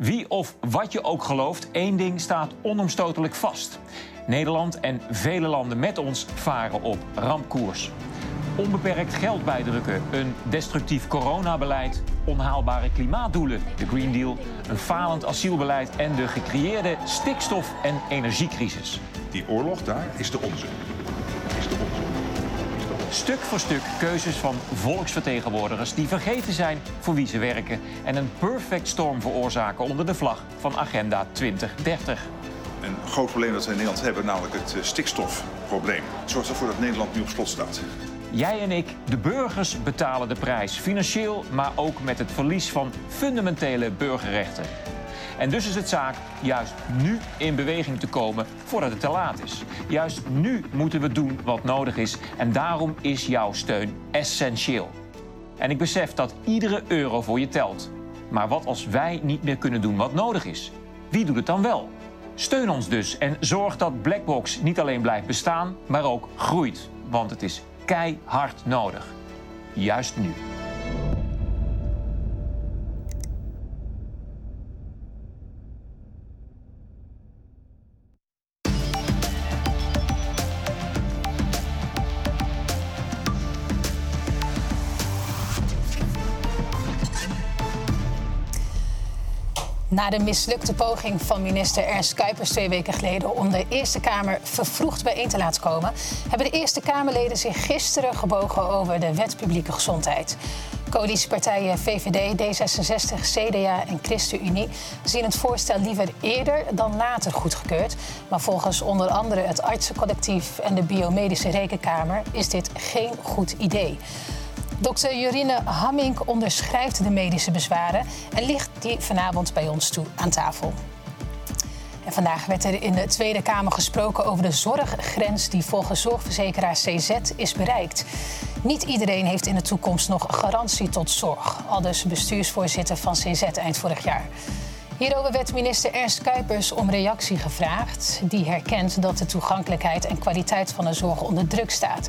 Wie of wat je ook gelooft, één ding staat onomstotelijk vast. Nederland en vele landen met ons varen op rampkoers. Onbeperkt geld bijdrukken, een destructief coronabeleid, onhaalbare klimaatdoelen, de Green Deal, een falend asielbeleid en de gecreëerde stikstof- en energiecrisis. Die oorlog daar is de onze. Stuk voor stuk keuzes van volksvertegenwoordigers die vergeten zijn voor wie ze werken en een perfect storm veroorzaken onder de vlag van Agenda 2030. Een groot probleem dat we in Nederland hebben, namelijk het eh, stikstofprobleem. Zorgt ervoor dat Nederland nu op slot staat. Jij en ik, de burgers, betalen de prijs. Financieel, maar ook met het verlies van fundamentele burgerrechten. En dus is het zaak juist nu in beweging te komen voordat het te laat is. Juist nu moeten we doen wat nodig is. En daarom is jouw steun essentieel. En ik besef dat iedere euro voor je telt. Maar wat als wij niet meer kunnen doen wat nodig is? Wie doet het dan wel? Steun ons dus en zorg dat Blackbox niet alleen blijft bestaan, maar ook groeit. Want het is keihard nodig. Juist nu. Na de mislukte poging van minister Ernst Kuipers twee weken geleden om de Eerste Kamer vervroegd bijeen te laten komen, hebben de Eerste Kamerleden zich gisteren gebogen over de wet publieke gezondheid. Coalitiepartijen VVD, D66, CDA en ChristenUnie zien het voorstel liever eerder dan later goedgekeurd. Maar volgens onder andere het artsencollectief en de Biomedische Rekenkamer is dit geen goed idee. Dokter Jorine Hammink onderschrijft de medische bezwaren en ligt vanavond bij ons toe aan tafel. En vandaag werd er in de Tweede Kamer gesproken over de zorggrens die volgens zorgverzekeraar CZ is bereikt. Niet iedereen heeft in de toekomst nog garantie tot zorg, al dus bestuursvoorzitter van CZ eind vorig jaar. Hierover werd minister Ernst Kuipers om reactie gevraagd. Die herkent dat de toegankelijkheid en kwaliteit van de zorg onder druk staat.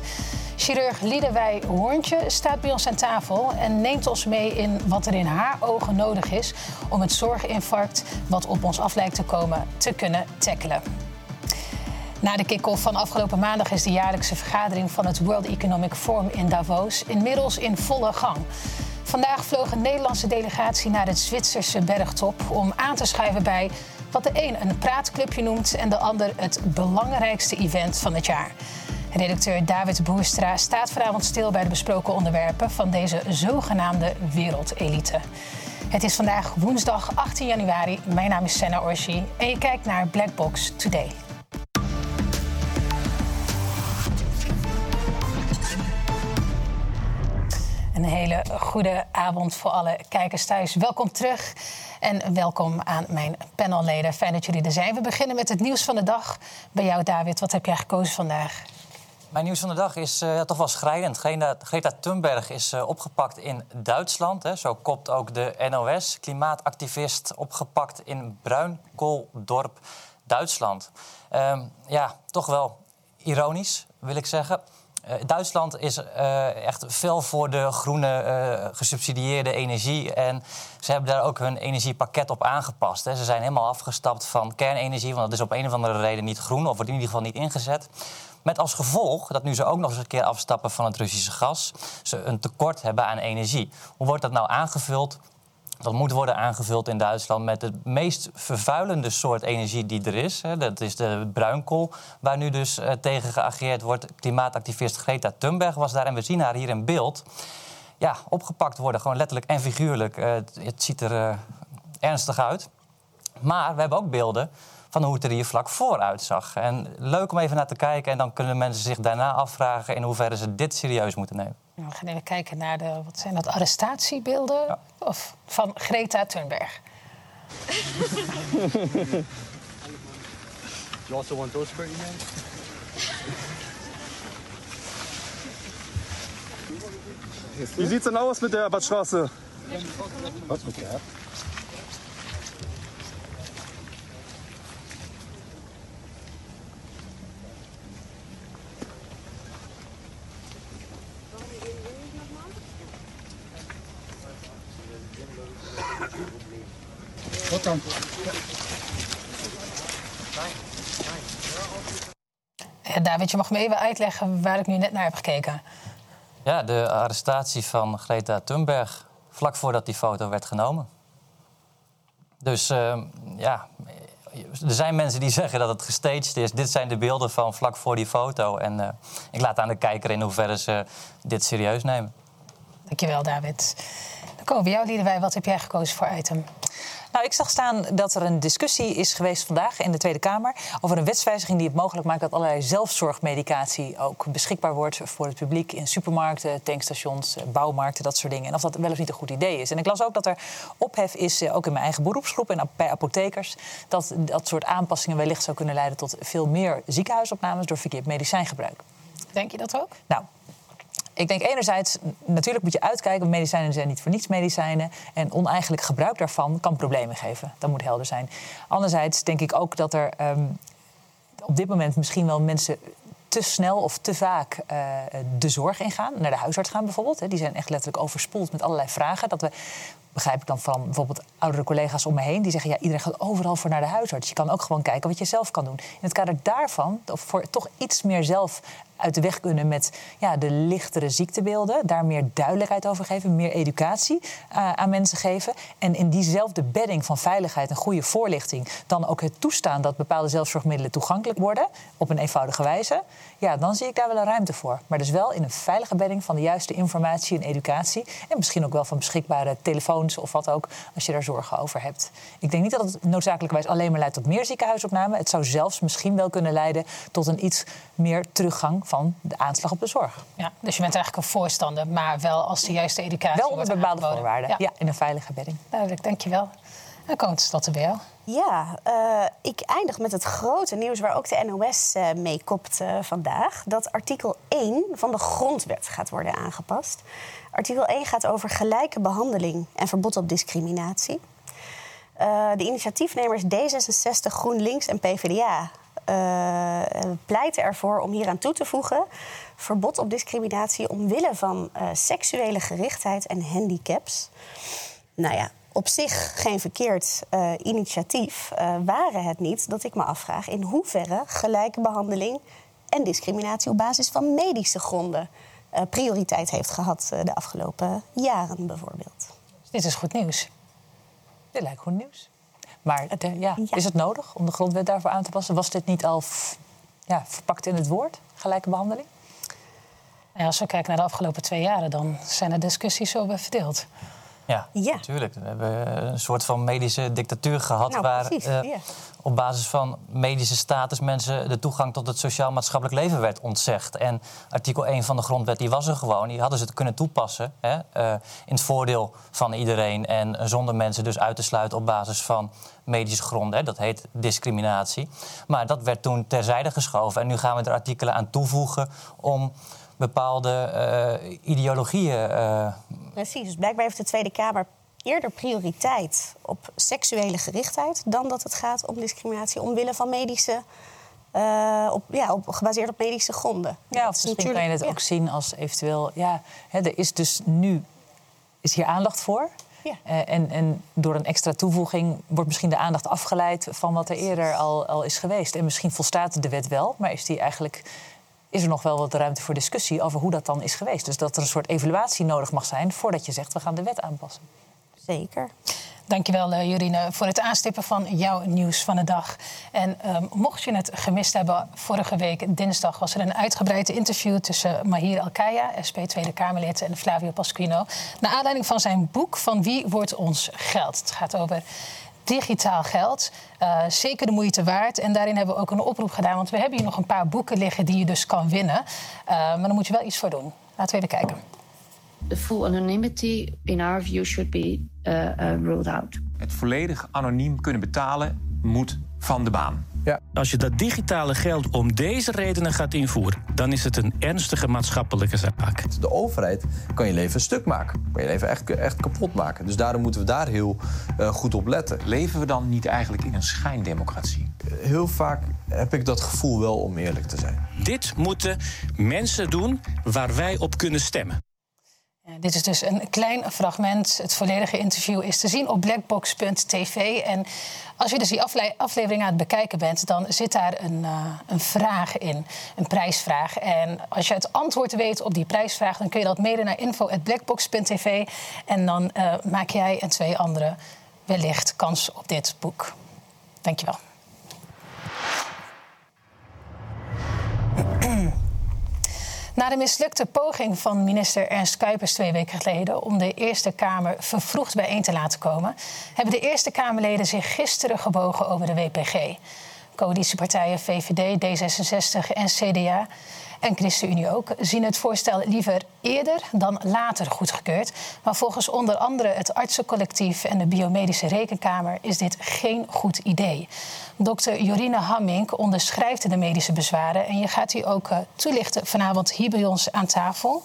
Chirurg Liedewij Hoorntje staat bij ons aan tafel en neemt ons mee in wat er in haar ogen nodig is om het zorginfarct wat op ons af lijkt te komen te kunnen tackelen. Na de kick-off van afgelopen maandag is de jaarlijkse vergadering van het World Economic Forum in Davos inmiddels in volle gang. Vandaag vloog een Nederlandse delegatie naar het Zwitserse bergtop om aan te schuiven bij wat de een een praatclubje noemt en de ander het belangrijkste event van het jaar. Redacteur David Boerstra staat vanavond stil bij de besproken onderwerpen van deze zogenaamde wereldelite. Het is vandaag woensdag 18 januari. Mijn naam is Senna Orsi en je kijkt naar Blackbox Today. Een hele goede avond voor alle kijkers thuis. Welkom terug en welkom aan mijn panelleden. Fijn dat jullie er zijn. We beginnen met het nieuws van de dag. Bij jou, David, wat heb jij gekozen vandaag? Mijn nieuws van de dag is uh, toch wel schrijnend. Greta, Thunberg is uh, opgepakt in Duitsland. Hè. Zo kopt ook de NOS. Klimaatactivist opgepakt in Bruinkooldorp, Duitsland. Uh, ja, toch wel ironisch, wil ik zeggen. Uh, Duitsland is uh, echt veel voor de groene uh, gesubsidieerde energie. En ze hebben daar ook hun energiepakket op aangepast. Hè. Ze zijn helemaal afgestapt van kernenergie, want dat is op een of andere reden niet groen, of wordt in ieder geval niet ingezet. Met als gevolg dat nu ze ook nog eens een keer afstappen van het Russische gas, ze een tekort hebben aan energie. Hoe wordt dat nou aangevuld? Dat moet worden aangevuld in Duitsland met de meest vervuilende soort energie die er is. Dat is de bruinkool, waar nu dus tegen geageerd wordt. Klimaatactivist Greta Thunberg was daar en we zien haar hier in beeld. Ja, opgepakt worden, gewoon letterlijk en figuurlijk. Het ziet er ernstig uit. Maar we hebben ook beelden van hoe het er hier vlak voor uitzag. En leuk om even naar te kijken en dan kunnen mensen zich daarna afvragen... in hoeverre ze dit serieus moeten nemen. We gaan even kijken naar de, wat zijn dat, arrestatiebeelden ja. of van Greta Thunberg. you also want those for email? Wie sieht's denn aus mit der Badstraße? Was mit der? David, je mag me even uitleggen waar ik nu net naar heb gekeken. Ja, de arrestatie van Greta Thunberg vlak voordat die foto werd genomen. Dus uh, ja, er zijn mensen die zeggen dat het gestaged is. Dit zijn de beelden van vlak voor die foto. En uh, ik laat aan de kijker in hoeverre ze dit serieus nemen. Dankjewel, David. Dan komen we bij jou, Liedewij. Wat heb jij gekozen voor item? Nou, ik zag staan dat er een discussie is geweest vandaag in de Tweede Kamer over een wetswijziging die het mogelijk maakt dat allerlei zelfzorgmedicatie ook beschikbaar wordt voor het publiek in supermarkten, tankstations, bouwmarkten, dat soort dingen. En of dat wel of niet een goed idee is. En ik las ook dat er ophef is, eh, ook in mijn eigen beroepsgroep en bij apothekers, dat dat soort aanpassingen wellicht zou kunnen leiden tot veel meer ziekenhuisopnames door verkeerd medicijngebruik. Denk je dat ook? Nou, ik denk enerzijds, natuurlijk moet je uitkijken. Medicijnen zijn niet voor niets medicijnen. En oneigenlijk gebruik daarvan kan problemen geven. Dat moet helder zijn. Anderzijds denk ik ook dat er um, op dit moment misschien wel mensen te snel of te vaak uh, de zorg ingaan. Naar de huisarts gaan bijvoorbeeld. Die zijn echt letterlijk overspoeld met allerlei vragen. Dat we begrijp ik dan van bijvoorbeeld oudere collega's om me heen. Die zeggen, ja, iedereen gaat overal voor naar de huisarts. Je kan ook gewoon kijken wat je zelf kan doen. In het kader daarvan, of voor toch iets meer zelf uit de weg kunnen met ja, de lichtere ziektebeelden. Daar meer duidelijkheid over geven, meer educatie uh, aan mensen geven. En in diezelfde bedding van veiligheid en goede voorlichting... dan ook het toestaan dat bepaalde zelfzorgmiddelen toegankelijk worden... op een eenvoudige wijze. Ja, dan zie ik daar wel een ruimte voor. Maar dus wel in een veilige bedding van de juiste informatie en educatie. En misschien ook wel van beschikbare telefoons of wat ook... als je daar zorgen over hebt. Ik denk niet dat het noodzakelijkerwijs alleen maar leidt tot meer ziekenhuisopname. Het zou zelfs misschien wel kunnen leiden tot een iets meer teruggang van de aanslag op de zorg. Ja, dus je bent eigenlijk een voorstander, maar wel als de juiste educatie Wel onder bepaalde voorwaarden, ja. in een veilige bedding. Duidelijk, dankjewel. En komt het tot de jou. Ja, uh, ik eindig met het grote nieuws waar ook de NOS uh, mee kopt uh, vandaag. Dat artikel 1 van de grondwet gaat worden aangepast. Artikel 1 gaat over gelijke behandeling en verbod op discriminatie. de initiatiefnemers D66, GroenLinks en PvdA uh, pleiten ervoor om hieraan toe te voegen verbod op discriminatie omwille van uh, seksuele gerichtheid en handicaps. Nou ja, op zich geen verkeerd uh, initiatief. waren het niet dat ik me afvraag in hoeverre gelijke behandeling en discriminatie op basis van medische gronden prioriteit heeft gehad de afgelopen jaren bijvoorbeeld. Dit is goed nieuws. Dit lijkt goed nieuws. Maar ja, ja, is het nodig om de grondwet daarvoor aan te passen? Was dit niet al ja, verpakt in het woord, gelijke behandeling? Ja, als we kijken naar de afgelopen twee jaren, dan zijn de discussies zo verdeeld. Ja, ja, natuurlijk. We hebben een soort van medische dictatuur gehad... Nou, waar uh, ja. op basis van medische status mensen de toegang tot het sociaal-maatschappelijk leven werd ontzegd. En artikel 1 van de grondwet die was er gewoon. Die hadden ze het kunnen toepassen hè, uh, in het voordeel van iedereen... en zonder mensen dus uit te sluiten op basis van medische gronden. Hè. Dat heet discriminatie. Maar dat werd toen terzijde geschoven. En nu gaan we er artikelen aan toevoegen om bepaalde uh, ideologieën. Uh... Precies, dus blijkbaar heeft de Tweede Kamer eerder prioriteit op seksuele gerichtheid dan dat het gaat om discriminatie omwille van medische. Uh, op, ja, op, gebaseerd op medische gronden. Ja, of misschien kan je het ja. ook zien als eventueel. Ja, hè, er is dus nu is hier aandacht voor. Ja. Uh, en, en, door een extra toevoeging wordt misschien de aandacht afgeleid van wat er eerder al, al is geweest. En misschien volstaat de wet wel, maar is die eigenlijk is er nog wel wat ruimte voor discussie over hoe dat dan is geweest. Dus dat er een soort evaluatie nodig mag zijn voordat je zegt we gaan de wet aanpassen. Zeker. Dankjewel, uh, Jorine, voor het aanstippen van jouw nieuws van de dag. En um, mocht je het gemist hebben, vorige week dinsdag was er een uitgebreid interview tussen Mahir Alkaya, SP Tweede Kamerlid, en Flavio Pasquino. Naar aanleiding van zijn boek Van wie wordt ons geld? Het gaat over digitaal geld. Uh, zeker de moeite waard. En daarin hebben we ook een oproep gedaan. Want we hebben hier nog een paar boeken liggen die je dus kan winnen. Uh, maar daar moet je wel iets voor doen. Laten we even kijken. The full anonymity, in our view, should be uh, ruled out. Het volledig anoniem kunnen betalen moet van de baan. Ja. Als je dat digitale geld om deze redenen gaat invoeren, dan is het een ernstige maatschappelijke zaak. De overheid kan je leven een stuk maken, kan je leven echt, echt kapot maken. Dus daarom moeten we daar heel uh, goed op letten. Leven we dan niet eigenlijk in een schijndemocratie? Heel vaak heb ik dat gevoel wel om eerlijk te zijn. Dit moeten mensen doen waar wij op kunnen stemmen. Ja, dit is dus een klein fragment. Het volledige interview is te zien op blackbox.tv. En als je dus die aflevering aan het bekijken bent, dan zit daar een, uh, een vraag in, een prijsvraag. En als je het antwoord weet op die prijsvraag, dan kun je dat mailen naar info.blackbox.tv. En dan uh, maak jij en twee anderen wellicht kans op dit boek. Dankjewel. Na de mislukte poging van minister Ernst Kuipers twee weken geleden om de Eerste Kamer vervroegd bijeen te laten komen, hebben de Eerste Kamerleden zich gisteren gebogen over de WPG. Coalitiepartijen VVD, D66 en CDA en ChristenUnie ook zien het voorstel liever eerder dan later goedgekeurd. Maar volgens onder andere het artsencollectief en de biomedische rekenkamer is dit geen goed idee. Dokter Jorine Hamming onderschrijft de medische bezwaren en je gaat u ook uh, toelichten vanavond hier bij ons aan tafel.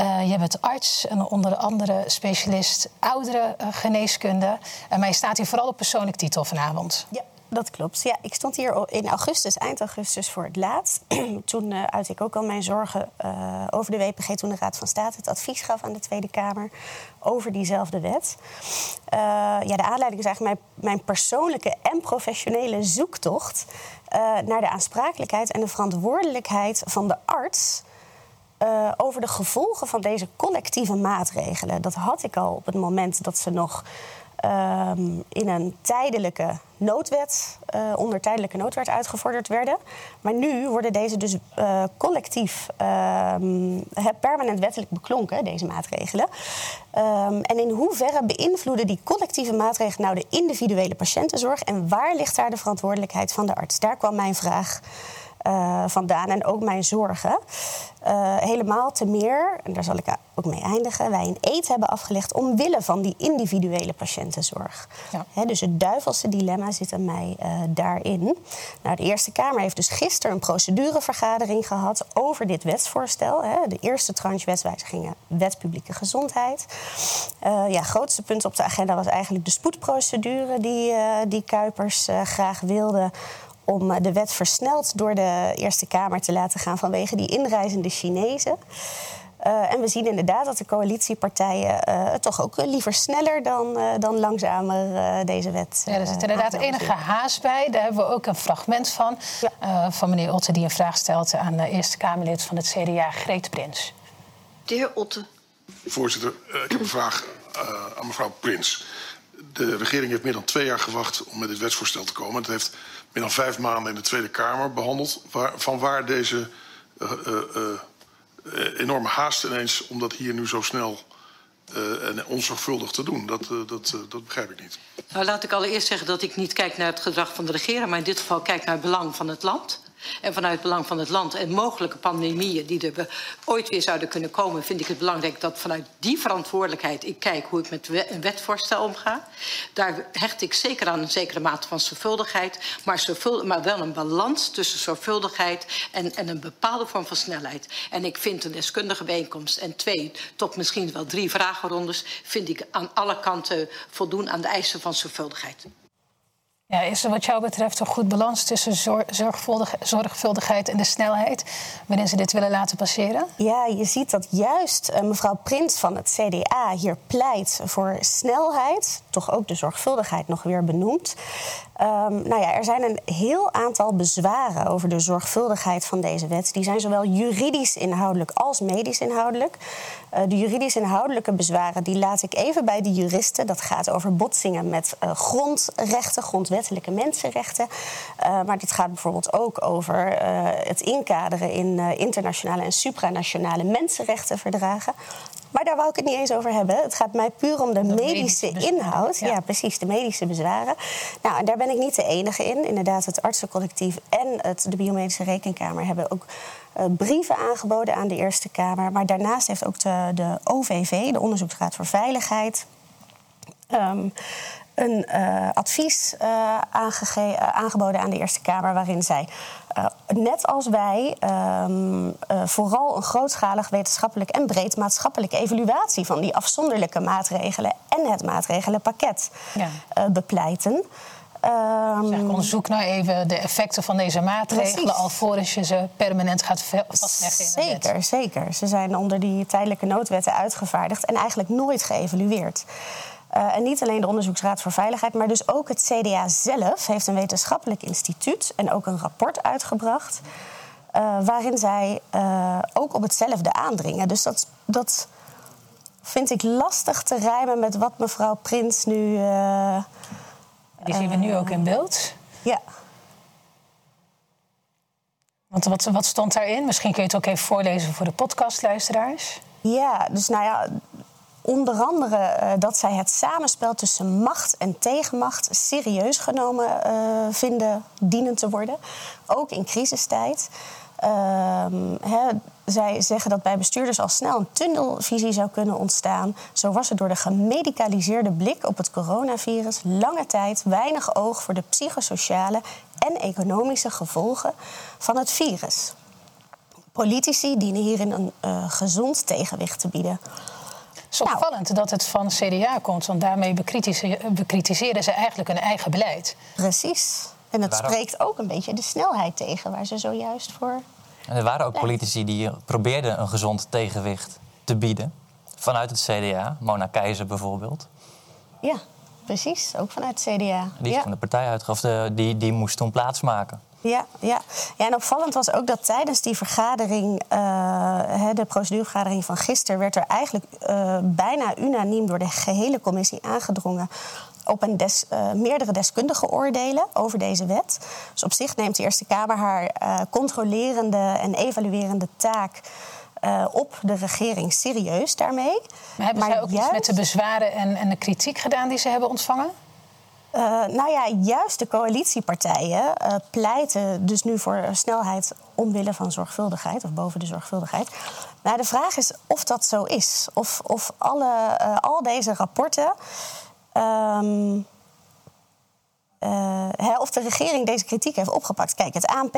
Uh, je bent arts en onder andere specialist oudere uh, geneeskunde. En mij staat hier vooral op persoonlijk titel vanavond. Ja dat klopt. Ja, ik stond hier in augustus, eind augustus, voor het laatst. toen uh, uit ik ook al mijn zorgen uh, over de WPG... toen de Raad van State het advies gaf aan de Tweede Kamer... over diezelfde wet. Uh, ja, de aanleiding is eigenlijk mijn, mijn persoonlijke en professionele zoektocht... naar de aansprakelijkheid en de verantwoordelijkheid van de arts... over de gevolgen van deze collectieve maatregelen. Dat had ik al op het moment dat ze nog um, in een tijdelijke noodwet, uh, onder tijdelijke noodwet uitgevorderd werden. Maar nu worden deze dus uh, collectief uh, permanent wettelijk beklonken, deze maatregelen. Um, en in hoeverre beïnvloeden die collectieve maatregelen nou de individuele patiëntenzorg en waar ligt daar de verantwoordelijkheid van de arts? Daar kwam mijn vraag uh, vandaan en ook mijn zorgen. Uh, helemaal te meer, en daar zal ik ook mee eindigen, wij een eet hebben afgelegd omwille van die individuele patiëntenzorg. Ja. He, dus het duivelse dilemma zit aan mij uh, daarin. Nou, de Eerste Kamer heeft dus gisteren een procedurevergadering gehad over dit wetsvoorstel. He, de eerste tranche wetswijzigingen, wet publieke gezondheid. Uh, ja, grootste punt op de agenda was eigenlijk de spoedprocedure die, die Kuipers graag wilde om eh, de wet versneld door de Eerste Kamer te laten gaan vanwege die inreizende Chinezen. Uh, en we zien inderdaad dat de coalitiepartijen uh, toch ook liever sneller dan, uh, dan langzamer deze wet. Ja, er zit inderdaad enige haast bij. Daar hebben we ook een fragment van. Ja. van meneer Otte, die een vraag stelt aan de Eerste Kamerlid van het CDA, Greet Prins. De heer Otte. Voorzitter, ik heb een vraag aan mevrouw Prins. De regering heeft meer dan twee jaar gewacht om met dit wetsvoorstel te komen. Het heeft meer dan vijf maanden in de Tweede Kamer behandeld. Van waar deze uh, uh, enorme haast ineens om dat hier nu zo snel en onzorgvuldig te doen? Dat, dat, dat begrijp ik niet. Nou, laat ik allereerst zeggen dat ik niet kijk naar het gedrag van de regering, maar in dit geval kijk naar het belang van het land. En vanuit het belang van het land en mogelijke pandemieën die er ooit weer zouden kunnen komen, vind ik het belangrijk dat vanuit die verantwoordelijkheid ik kijk hoe ik met een wetvoorstel omga. Daar hecht ik zeker aan een zekere mate van zorgvuldigheid, maar, zorgvuldig, maar wel een balans tussen zorgvuldigheid en, en een bepaalde vorm van snelheid. En ik vind een deskundige bijeenkomst en twee tot misschien wel drie vragenrondes, vind ik aan alle kanten voldoen aan de eisen van zorgvuldigheid. Is er wat jou betreft een goed balans tussen zorgvuldigheid en de snelheid waarin ze dit willen laten passeren? Ja, je ziet dat juist uh, mevrouw Prins van het CDA hier pleit voor snelheid, toch ook de zorgvuldigheid nog weer benoemd. Um, nou ja, er zijn een heel aantal bezwaren over de zorgvuldigheid van deze wet. Die zijn zowel juridisch inhoudelijk als medisch inhoudelijk. Uh, de juridisch inhoudelijke bezwaren die laat ik even bij de juristen. Dat gaat over botsingen met uh, grondrechten, grondwettelijke mensenrechten. Uh, maar dit gaat bijvoorbeeld ook over het inkaderen in internationale en supranationale mensenrechtenverdragen. Maar daar wou ik het niet eens over hebben. Het gaat mij puur om de, de medische, medische inhoud. Ja. ja. precies, de medische bezwaren. Nou, en daar ben ik niet de enige in. Inderdaad, het artsencollectief en het, de biomedische rekenkamer hebben ook uh, brieven aangeboden aan de Eerste Kamer. Maar daarnaast heeft ook de, de OVV, de Onderzoeksraad voor Veiligheid. Um, een uh, advies uh, aangeboden aan de Eerste Kamer waarin zij net als wij um, uh, vooral een grootschalig wetenschappelijk en breed maatschappelijke evaluatie van die afzonderlijke maatregelen en het maatregelenpakket ja. bepleiten. Ehm, Zeg, onderzoek nou even de effecten van deze maatregelen... Precies. alvorens je ze permanent gaat vastleggen in wet. Zeker, zeker. Ze zijn onder die tijdelijke noodwetten uitgevaardigd en eigenlijk nooit geëvalueerd. Eh, en niet alleen de Onderzoeksraad voor Veiligheid, maar dus ook het CDA zelf heeft een wetenschappelijk instituut en ook een rapport uitgebracht. eh, waarin zij eh, ook op hetzelfde aandringen. Dus dat, dat vind ik lastig te rijmen met wat mevrouw Prins nu. Die zien we nu ook in beeld. Ja. Want wat, wat stond daarin? Misschien kun je het ook even voorlezen voor de podcastluisteraars. Ja, dus nou ja, onder andere eh, dat zij het samenspel tussen macht en tegenmacht serieus genomen eh, vinden dienen te worden. Ook in crisistijd. Ehm, hè, zij zeggen dat bij bestuurders al snel een tunnelvisie zou kunnen ontstaan. Zo was er door de gemedicaliseerde blik op het coronavirus lange tijd weinig oog voor de psychosociale en economische gevolgen van het virus. Politici dienen hierin een eh, gezond tegenwicht te bieden. Het is opvallend dat het van CDA komt, want daarmee bekritise- bekritiseren ze eigenlijk hun eigen beleid. Precies. En het Waarom? spreekt ook een beetje de snelheid tegen waar ze zojuist voor. En er waren ook politici die probeerden een gezond tegenwicht te bieden. Vanuit het CDA, Mona Keizer bijvoorbeeld. Ja, precies. Ook vanuit het CDA. Die is ja. van de partij uit, of de, die, die moest toen plaatsmaken. Ja, ja. ja, en opvallend was ook dat tijdens die vergadering, eh, hè, de procedurevergadering van gisteren, werd er eigenlijk eh, bijna unaniem door de gehele commissie aangedrongen op een des, eh, meerdere deskundige oordelen over deze wet. Dus op zich neemt de Eerste Kamer haar controlerende en evaluerende taak op de regering serieus daarmee. Maar hebben zij ook iets met de bezwaren en, en de kritiek gedaan die ze hebben ontvangen? Eh, nou ja, juist de coalitiepartijen eh, pleiten dus nu voor snelheid omwille van zorgvuldigheid of boven de zorgvuldigheid. Nou, de vraag is of dat zo is. Of, of alle, eh, al deze rapporten. ehm, eh, of de regering deze kritiek heeft opgepakt. Kijk, het ANP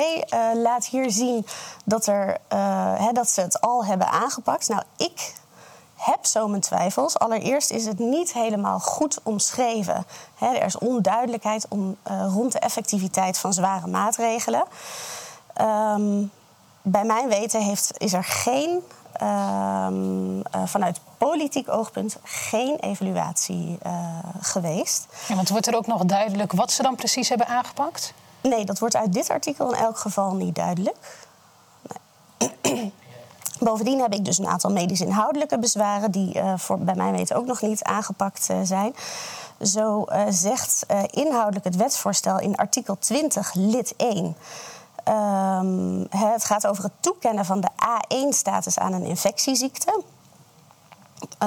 laat hier zien dat, er, hè, dat ze het al hebben aangepakt. Nou, ik heb zo mijn twijfels. Allereerst is het niet helemaal goed omschreven. Er is onduidelijkheid om, eh, rond de effectiviteit van zware maatregelen. Ehm, bij mijn weten heeft, is er geen, ehm, eh, vanuit politiek oogpunt, geen evaluatie eh, geweest. Ja, want wordt er ook nog duidelijk wat ze dan precies hebben aangepakt? Nee, dat wordt uit dit artikel in elk geval niet duidelijk. Nee. Bovendien heb ik dus een aantal medisch-inhoudelijke bezwaren... die eh, voor, bij mijn weten ook nog niet aangepakt eh, zijn. Zo eh, zegt inhoudelijk het wetsvoorstel in artikel 20, lid 1... Ehm, het gaat over het toekennen van de A1-status aan een infectieziekte.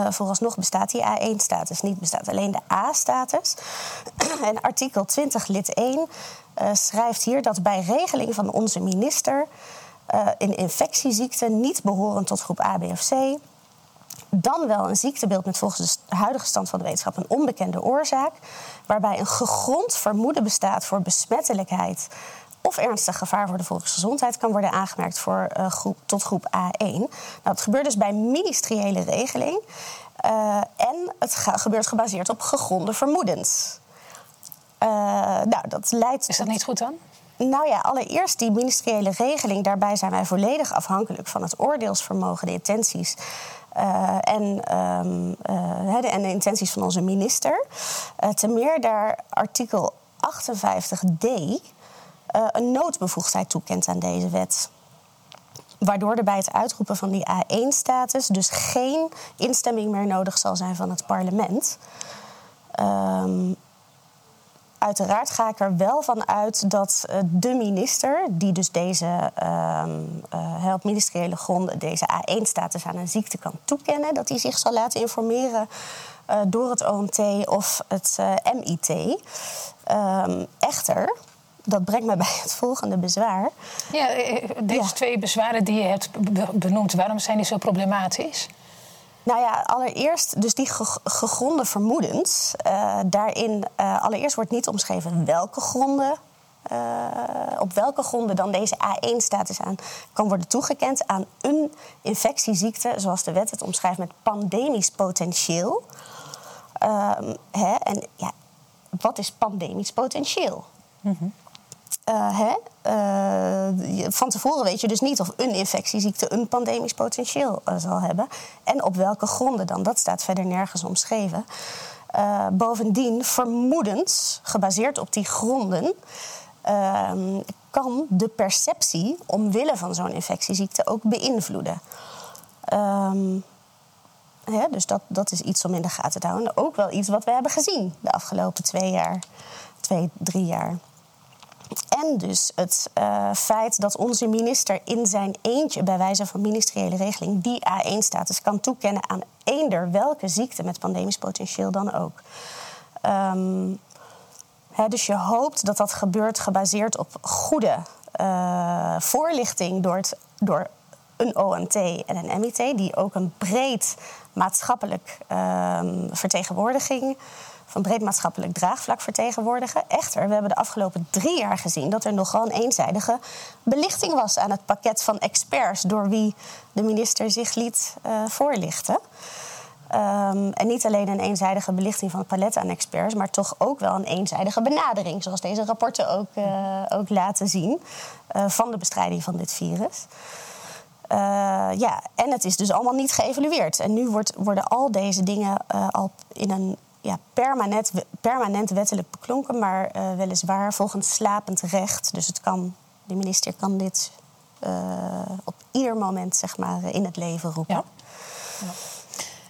Vooralsnog bestaat die A1-status niet, bestaat alleen de A-status. en artikel 20 lid 1 eh, schrijft hier dat bij regeling van onze minister... eh, een infectieziekte niet behorend tot groep A, B of C... dan wel een ziektebeeld met volgens de huidige stand van de wetenschap een onbekende oorzaak... waarbij een gegrond vermoeden bestaat voor besmettelijkheid of ernstig gevaar voor de volksgezondheid kan worden aangemerkt voor, eh, groep, tot groep A1. Nou, dat gebeurt dus bij ministeriële regeling. Eh, en het gebeurt gebaseerd op gegronde vermoedens. Eh, nou, dat leidt Is dat niet goed dan? Nou ja, allereerst die ministeriële regeling. Daarbij zijn wij volledig afhankelijk van het oordeelsvermogen, de intenties. eh, en, ehm, eh, de, de intenties van onze minister. Eh ten meer daar artikel 58d eh, een noodbevoegdheid toekent aan deze wet. Waardoor er bij het uitroepen van die A1-status dus geen instemming meer nodig zal zijn van het parlement. Ehm, uiteraard ga ik er wel van uit dat eh, de minister, die dus deze ehm, eh, op ministeriële gronden deze A1-status aan een ziekte kan toekennen, dat hij zich zal laten informeren eh, door het OMT of het MIT. Ehm, echter, dat brengt me bij het volgende bezwaar. Ja, deze Ja. twee bezwaren die je hebt be- benoemd, waarom zijn die zo problematisch? Nou ja, allereerst, dus die ge- gegronde vermoedens. eh, daarin, eh, allereerst wordt niet omschreven welke gronden. eh, op welke gronden dan deze A1-status aan kan worden toegekend aan een infectieziekte, zoals de wet het omschrijft, met pandemisch potentieel. Ehm, hè, en ja, wat is pandemisch potentieel? Uh, hè? Uh, van tevoren weet je dus niet of een infectieziekte een pandemisch potentieel uh, zal hebben. En op welke gronden dan. Dat staat verder nergens omschreven. bovendien, vermoedens, gebaseerd op die gronden, ehm, kan de perceptie omwille van zo'n infectieziekte ook beïnvloeden. Um, hè, dus dat, dat is iets om in de gaten te houden. Ook wel iets wat we hebben gezien de afgelopen twee jaar, twee, drie jaar. En dus het uh, feit dat onze minister in zijn eentje, bij wijze van ministeriële regeling, die A1-status kan toekennen aan eender welke ziekte met pandemisch potentieel dan ook. Um, dus je hoopt dat dat gebeurt gebaseerd op goede uh, voorlichting door, het, door een OMT en een MIT, die ook een breed maatschappelijk uh, vertegenwoordiging van breed maatschappelijk draagvlak vertegenwoordigen. Echter, we hebben de afgelopen drie jaar gezien dat er nogal een eenzijdige belichting was aan het pakket van experts door wie de minister zich liet uh, voorlichten. Um, en niet alleen een eenzijdige belichting van het palet aan experts, maar toch ook wel een eenzijdige benadering, zoals deze rapporten ook, uh, ook laten zien, uh, van de bestrijding van dit virus. Ja, en het is dus allemaal niet geëvalueerd. En nu wordt, worden al deze dingen al in een ja, permanent, permanent wettelijk beklonken, maar uh, weliswaar volgens slapend recht. Dus het kan, de minister kan dit uh, op ieder moment zeg maar, in het leven roepen. Ja. Ja.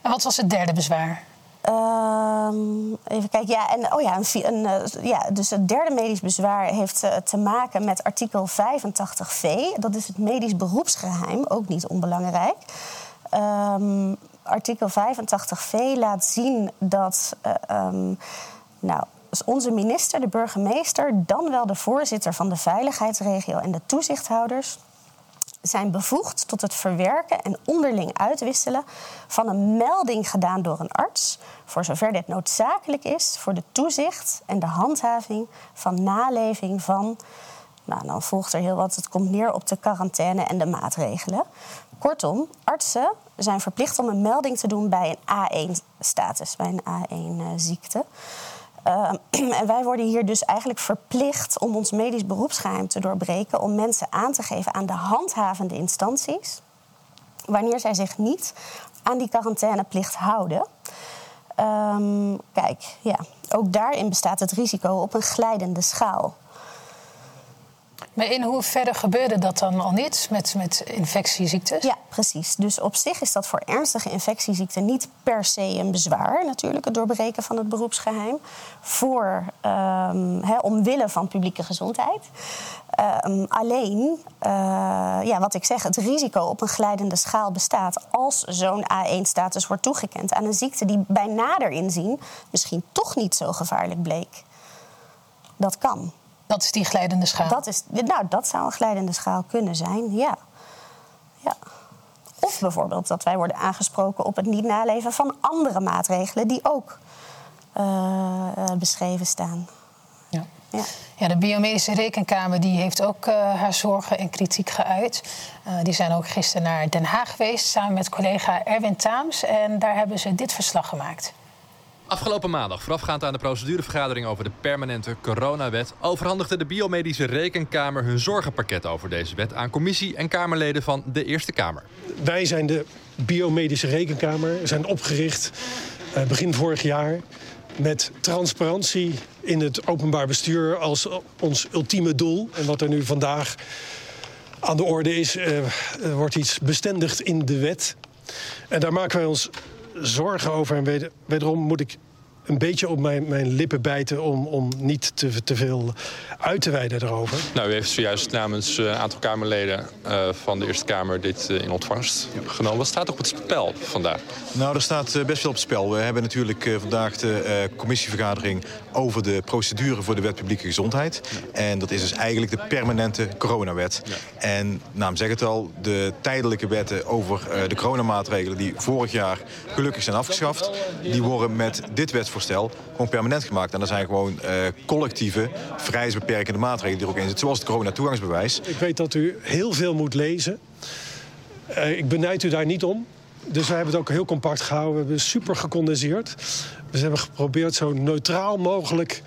En wat was het derde bezwaar? Um, even kijken. Ja, en, oh ja, een, een, uh, ja, dus het derde medisch bezwaar heeft uh, te maken met artikel 85v. Dat is het medisch beroepsgeheim, ook niet onbelangrijk. Um, artikel 85v laat zien dat uh, um, nou, onze minister, de burgemeester, dan wel de voorzitter van de veiligheidsregio en de toezichthouders zijn bevoegd tot het verwerken en onderling uitwisselen van een melding gedaan door een arts, voor zover dit noodzakelijk is voor de toezicht en de handhaving van naleving van. Nou, dan volgt er heel wat. Het komt neer op de quarantaine en de maatregelen. Kortom, artsen zijn verplicht om een melding te doen bij een A1-status, bij een A1-ziekte. Uh, en wij worden hier dus eigenlijk verplicht om ons medisch beroepsgeheim te doorbreken, om mensen aan te geven aan de handhavende instanties, wanneer zij zich niet aan die quarantaineplicht houden. Um, kijk, ja, ook daarin bestaat het risico op een glijdende schaal. Maar in hoeverre gebeurde dat dan al niet met, met infectieziektes? Ja, precies. Dus op zich is dat voor ernstige infectieziekten niet per se een bezwaar, natuurlijk, het doorbreken van het beroepsgeheim. Voor, he, omwille van publieke gezondheid. Um, alleen, uh, ja, wat ik zeg, het risico op een glijdende schaal bestaat als zo'n A1-status wordt toegekend aan een ziekte die bij nader inzien misschien toch niet zo gevaarlijk bleek. Dat kan. Dat is die glijdende schaal? Dat, is, nou, dat zou een glijdende schaal kunnen zijn, ja. ja. Of bijvoorbeeld dat wij worden aangesproken op het niet naleven van andere maatregelen die ook uh, beschreven staan. Ja. Ja. ja. de Biomedische Rekenkamer die heeft ook uh, haar zorgen en kritiek geuit. Uh, die zijn ook gisteren naar Den Haag geweest samen met collega Erwin Taams. En daar hebben ze dit verslag gemaakt. Afgelopen maandag, voorafgaand aan de procedurevergadering over de permanente coronawet, overhandigde de Biomedische Rekenkamer hun zorgenpakket over deze wet aan commissie en Kamerleden van de Eerste Kamer. Wij zijn de Biomedische Rekenkamer, zijn opgericht uh, begin vorig jaar met transparantie in het openbaar bestuur als ons ultieme doel. En wat er nu vandaag aan de orde is, uh, wordt iets bestendigd in de wet. En daar maken wij ons zorgen over. En wederom moet ik een beetje op mijn, mijn lippen bijten om, om niet te, te veel uit te wijden erover. Nou, u heeft zojuist namens een aantal Kamerleden uh, van de Eerste Kamer dit uh, in ontvangst genomen. Wat staat op het spel vandaag? Nou, er staat uh, best veel op het spel. We hebben natuurlijk vandaag de commissievergadering over de procedure voor de wet publieke gezondheid. Ja. En dat is dus eigenlijk de permanente coronawet. Ja. En naam zegt het al, de tijdelijke wetten over de coronamaatregelen die vorig jaar gelukkig zijn afgeschaft, die worden met dit wetsvoorstel gewoon permanent gemaakt. En dat zijn gewoon collectieve, vrijheidsbeperkende maatregelen die er ook in zitten, zoals het coronatoegangsbewijs. Ik weet dat u heel veel moet lezen. Uh, ik benijd u daar niet om. Dus wij hebben het ook heel compact gehouden. We hebben super gecondenseerd. Dus we hebben geprobeerd zo neutraal mogelijk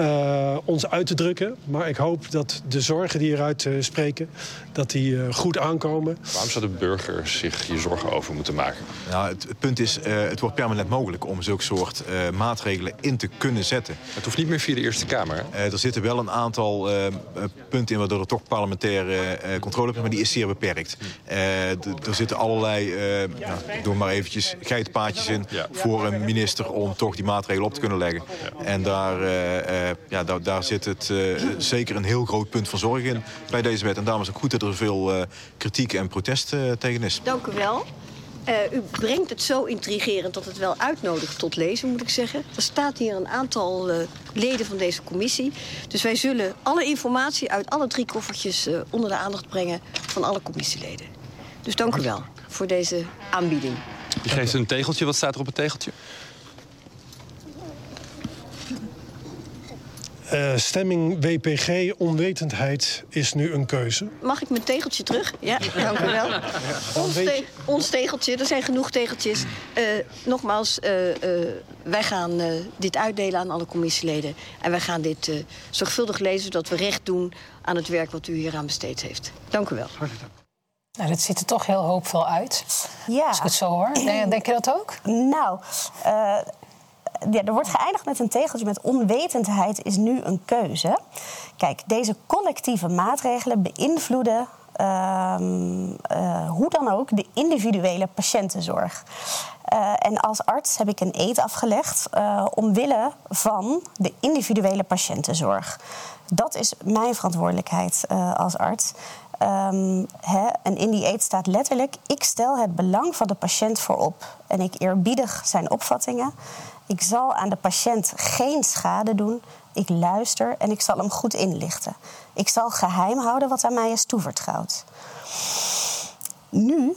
uh, ons uit te drukken. Maar ik hoop dat de zorgen die eruit uh, spreken, dat die uh, goed aankomen. Waarom zou de burger zich hier zorgen over moeten maken? Nou, het, het punt is, het wordt permanent mogelijk om zulke soort maatregelen in te kunnen zetten. Het hoeft niet meer via de Eerste Kamer. er zitten wel een aantal punten in waardoor er toch parlementaire controle is, maar die is zeer beperkt. er zitten allerlei, nou, doe maar eventjes, geitenpaadjes in ja. voor een minister om toch die maatregelen op te kunnen leggen. Ja. En daar uh, ja, daar, daar, zit het uh, zeker een heel groot punt van zorg in bij deze wet. En daarom is het goed dat er veel uh, kritiek en protest tegen is. Dank u wel. u brengt het zo intrigerend dat het wel uitnodigt tot lezen, moet ik zeggen. Er staat hier een aantal leden van deze commissie. Dus wij zullen alle informatie uit alle drie koffertjes onder de aandacht brengen van alle commissieleden. Dus dank u wel voor deze aanbieding. Je geeft een tegeltje. Wat staat er op het tegeltje? Uh, stemming WPG, onwetendheid is nu een keuze. Mag ik mijn tegeltje terug? Ja, dank u wel. Ons, te ons, tegeltje, er zijn genoeg tegeltjes. Uh, nogmaals, uh, wij gaan dit uitdelen aan alle commissieleden. En wij gaan dit zorgvuldig lezen, zodat we recht doen aan het werk wat u hier aan besteed heeft. Dank u wel. Nou, dat ziet er toch heel hoopvol uit. Ja. Als ik het zo hoor. Denk, denk je dat ook? Nou, ja, er wordt geëindigd met een tegeltje met onwetendheid is nu een keuze. Kijk, deze collectieve maatregelen beïnvloeden uh, uh, hoe dan ook de individuele patiëntenzorg. Uh, en als arts heb ik een eed afgelegd uh, omwille van de individuele patiëntenzorg. Dat is mijn verantwoordelijkheid als arts. Hè, en in die eed staat letterlijk: ik stel het belang van de patiënt voorop. En ik eerbiedig zijn opvattingen. Ik zal aan de patiënt geen schade doen. Ik luister en ik zal hem goed inlichten. Ik zal geheim houden wat aan mij is toevertrouwd. Nu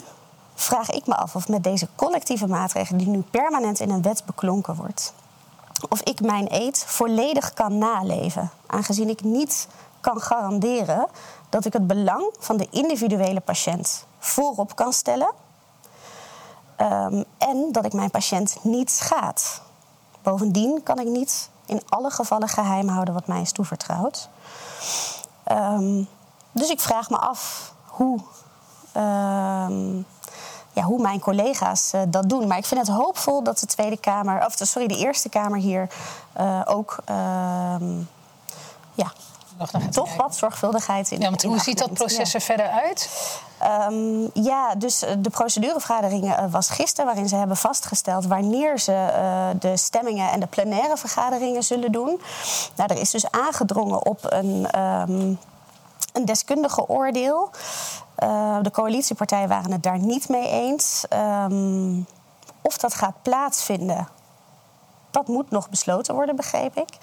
vraag ik me af of met deze collectieve maatregelen, die nu permanent in een wet beklonken wordt, of ik mijn eed volledig kan naleven, aangezien ik niet kan garanderen dat ik het belang van de individuele patiënt voorop kan stellen um, en dat ik mijn patiënt niet schaad. Bovendien kan ik niet in alle gevallen geheim houden wat mij is toevertrouwd. Um, dus ik vraag me af hoe, um, ja, hoe mijn collega's uh, dat doen. Maar ik vind het hoopvol dat de Tweede Kamer, of sorry, de Eerste Kamer hier uh, ook um, ja, toch wat zorgvuldigheid in. Ja, want hoe ziet dat proces er verder uit? Um, ja, dus eh, de procedurevergadering uh, was gisteren, waarin ze hebben vastgesteld wanneer ze uh, de stemmingen en de plenaire vergaderingen zullen doen. Nou, er is dus aangedrongen op een, um, een deskundige oordeel. Uh, de coalitiepartijen waren het daar niet mee eens. Um, of dat gaat plaatsvinden, dat moet nog besloten worden, begreep ik.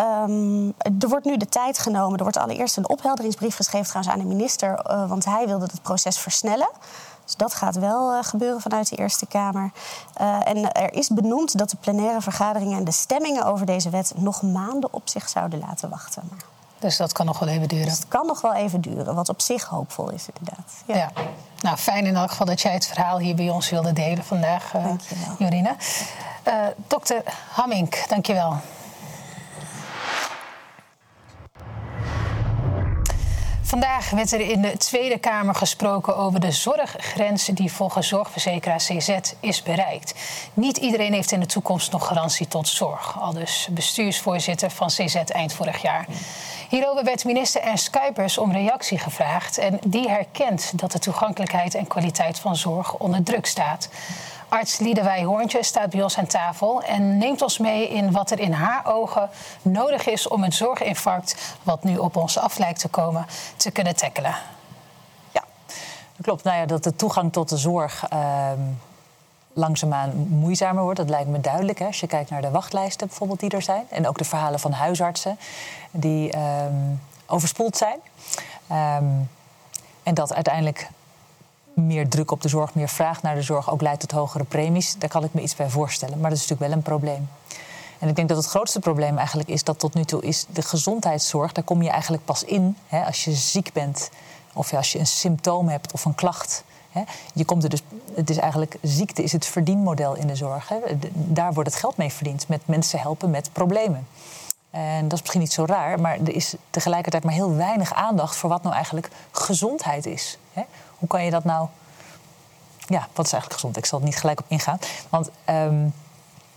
Um, er wordt nu de tijd genomen. Er wordt allereerst een ophelderingsbrief geschreven trouwens aan de minister, uh, want hij wilde het proces versnellen. Dus dat gaat wel uh, gebeuren vanuit de Eerste Kamer. Uh, en er is benoemd dat de plenaire vergaderingen en de stemmingen over deze wet nog maanden op zich zouden laten wachten. Dus dat kan nog wel even duren? Dus het kan nog wel even duren, wat op zich hoopvol is inderdaad. Ja. ja. Nou, fijn in elk geval dat jij het verhaal hier bij ons wilde delen vandaag, uh, Jorina. dokter Hammink, dankjewel. Vandaag werd er in de Tweede Kamer gesproken over de zorggrens die volgens zorgverzekeraar CZ is bereikt. Niet iedereen heeft in de toekomst nog garantie tot zorg. Al dus bestuursvoorzitter van CZ eind vorig jaar. Hierover werd minister Ernst Kuipers om reactie gevraagd. En die herkent dat de toegankelijkheid en kwaliteit van zorg onder druk staat. Arts Liedewij Hoorntje staat bij ons aan tafel en neemt ons mee in wat er in haar ogen nodig is om het zorginfarct, wat nu op ons af lijkt te komen, te kunnen tackelen. Ja, dat klopt. Nou ja, dat de toegang tot de zorg. Uh langzaamaan moeizamer wordt. Dat lijkt me duidelijk. Hè? Als je kijkt naar de wachtlijsten bijvoorbeeld die er zijn. En ook de verhalen van huisartsen die um, overspoeld zijn. Um, en dat uiteindelijk meer druk op de zorg, meer vraag naar de zorg ook leidt tot hogere premies. Daar kan ik me iets bij voorstellen. Maar dat is natuurlijk wel een probleem. En ik denk dat het grootste probleem eigenlijk is dat tot nu toe is de gezondheidszorg. Daar kom je eigenlijk pas in hè, als je ziek bent of als je een symptoom hebt of een klacht. Hè? Je komt er dus, het is eigenlijk ziekte is het verdienmodel in de zorg. Hè? Daar wordt het geld mee verdiend, met mensen helpen met problemen. En dat is misschien niet zo raar, maar er is tegelijkertijd maar heel weinig aandacht voor wat nou eigenlijk gezondheid is. Hè? Hoe kan je dat nou. Ja, wat is eigenlijk gezond? Ik zal er niet gelijk op ingaan. Want ehm,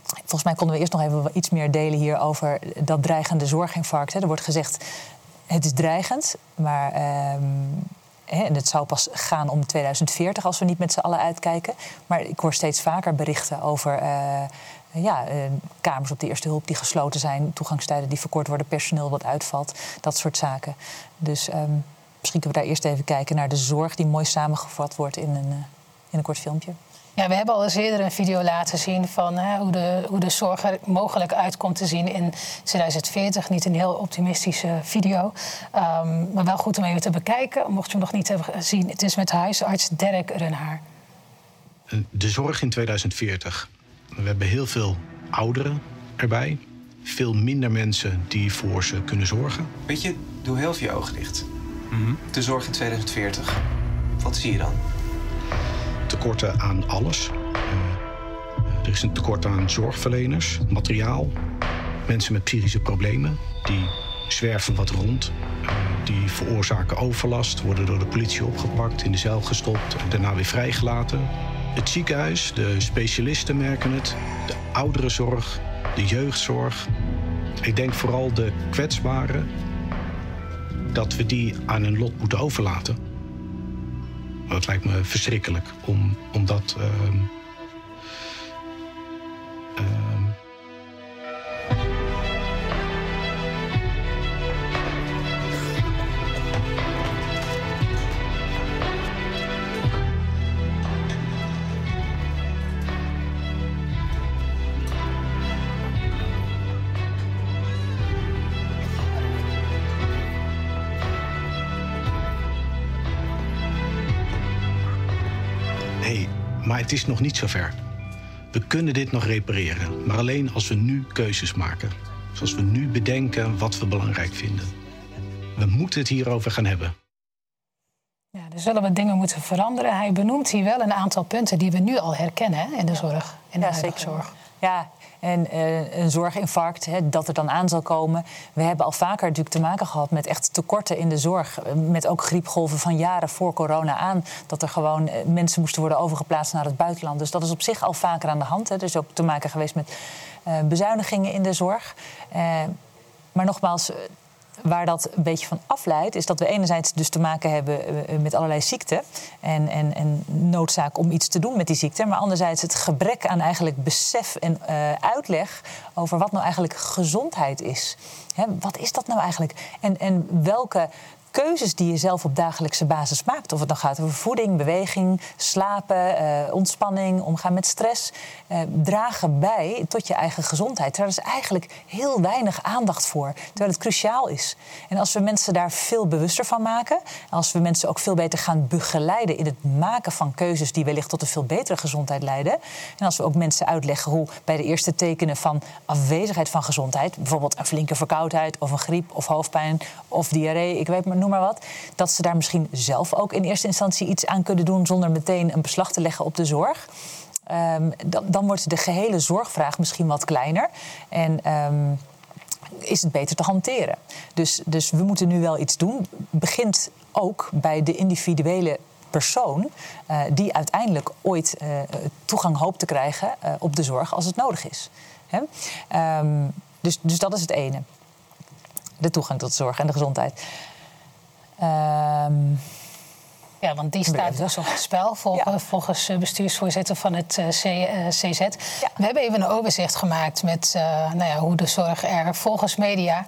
volgens mij konden we eerst nog even iets meer delen hier over dat dreigende zorginfarct. Hè. Er wordt gezegd, het is dreigend, maar ehm, en het zou pas gaan om 2040 als we niet met z'n allen uitkijken. Maar ik hoor steeds vaker berichten over eh, ja, eh, kamers op de eerste hulp die gesloten zijn, toegangstijden die verkort worden, personeel wat uitvalt, dat soort zaken. Dus ehm, misschien kunnen we daar eerst even kijken naar de zorg die mooi samengevat wordt in een, eh, in een kort filmpje. Ja, we hebben al eens eerder een video laten zien van hè, hoe, de, hoe de zorg er mogelijk uit komt te zien in 2040. Niet een heel optimistische video, Ehm, maar wel goed om even te bekijken. Mocht je hem nog niet hebben gezien, het is met huisarts Derek Runhaar. De zorg in 2040. We hebben heel veel ouderen erbij. Veel minder mensen die voor ze kunnen zorgen. Weet je, doe heel veel je ogen dicht. De zorg in 2040. Wat zie je dan? Tekorten aan alles. Eh, er is een tekort aan zorgverleners, materiaal. Mensen met psychische problemen. Die zwerven wat rond. Eh, die veroorzaken overlast. Worden door de politie opgepakt, in de cel gestopt. En daarna weer vrijgelaten. Het ziekenhuis, de specialisten merken het. De ouderenzorg, de jeugdzorg. Ik denk vooral de kwetsbaren. Dat we die aan hun lot moeten overlaten. Dat lijkt me verschrikkelijk om, om dat. ehm, maar het is nog niet zover. We kunnen dit nog repareren, maar alleen als we nu keuzes maken. Zoals we nu bedenken wat we belangrijk vinden. We moeten het hierover gaan hebben. Ja, er zullen wat dingen moeten veranderen. Hij benoemt hier wel een aantal punten die we nu al herkennen hè, in de zorg. In de Ja, huidige zeker. zorg. Ja, en eh, een zorginfarct, hè, dat er dan aan zal komen. We hebben al vaker natuurlijk te maken gehad met echt tekorten in de zorg. Eh, Met ook griepgolven van jaren voor corona aan. Dat er gewoon eh, mensen moesten worden overgeplaatst naar het buitenland. Dus dat is op zich al vaker aan de hand. Hè. Er is ook te maken geweest met bezuinigingen in de zorg. Maar nogmaals, waar dat een beetje van afleidt, is dat we enerzijds dus te maken hebben eh, met allerlei ziekten en, en, en noodzaak om iets te doen met die ziekte, maar anderzijds het gebrek aan eigenlijk besef en eh, uitleg over wat nou eigenlijk gezondheid is. Wat is dat nou eigenlijk? En, en welke keuzes die je zelf op dagelijkse basis maakt. Of het dan gaat over voeding, beweging, slapen, eh, ontspanning, omgaan met stress. eh, dragen bij tot je eigen gezondheid. Daar is eigenlijk heel weinig aandacht voor. Terwijl het cruciaal is. En als we mensen daar veel bewuster van maken. Als we mensen ook veel beter gaan begeleiden in het maken van keuzes die wellicht tot een veel betere gezondheid leiden. En als we ook mensen uitleggen hoe bij de eerste tekenen van afwezigheid van gezondheid. bijvoorbeeld een flinke verkoudheid of een griep of hoofdpijn of diarree, ik weet maar, maar wat. dat ze daar misschien zelf ook in eerste instantie iets aan kunnen doen zonder meteen een beslag te leggen op de zorg. Ehm, dan, dan wordt de gehele zorgvraag misschien wat kleiner. En ehm, is het beter te hanteren. Dus, dus we moeten nu wel iets doen. Begint ook bij de individuele persoon... eh, die uiteindelijk ooit eh, toegang hoopt te krijgen eh, op de zorg als het nodig is. Hè? Ehm, dus, dus dat is het ene. De toegang tot zorg en de gezondheid. Ehm, Ja, want die staat dus op het spel volgens, volgens eh, bestuursvoorzitter van het eh, C, eh, CZ. We hebben even een overzicht gemaakt met nou ja, hoe de zorg er volgens media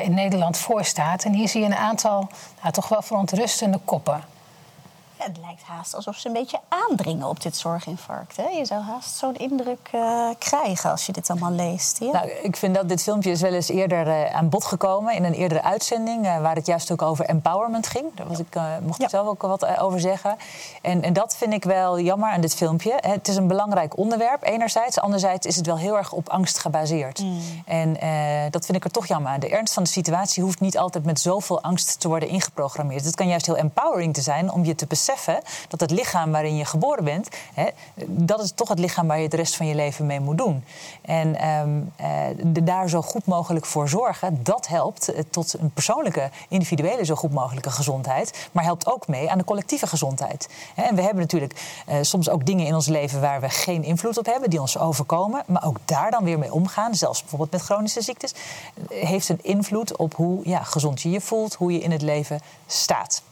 in Nederland voor staat. En hier zie je een aantal nou, toch wel verontrustende koppen. Het lijkt haast alsof ze een beetje aandringen op dit zorginfarct. Hè? Je zou haast zo'n indruk eh, krijgen als je dit allemaal leest. Ja? Nou, ik vind dat dit filmpje is wel eens eerder eh, aan bod gekomen in een eerdere uitzending, eh, waar het juist ook over empowerment ging. Daar was ik, mocht ik zelf ook wat over zeggen. En, en dat vind ik wel jammer aan dit filmpje. Het is een belangrijk onderwerp, enerzijds. Anderzijds is het wel heel erg op angst gebaseerd. En eh, dat vind ik er toch jammer aan. De ernst van de situatie hoeft niet altijd met zoveel angst te worden ingeprogrammeerd. Het kan juist heel empowering te zijn om je te beseffen dat het lichaam waarin je geboren bent, hè, dat is toch het lichaam waar je de rest van je leven mee moet doen. En de, daar zo goed mogelijk voor zorgen, dat helpt eh, tot een persoonlijke, individuele, zo goed mogelijke gezondheid. Maar helpt ook mee aan de collectieve gezondheid. En we hebben natuurlijk eh, soms ook dingen in ons leven waar we geen invloed op hebben, die ons overkomen. Maar ook daar dan weer mee omgaan, zelfs bijvoorbeeld met chronische ziektes, heeft een invloed op hoe ja, gezond je je voelt, hoe je in het leven staat.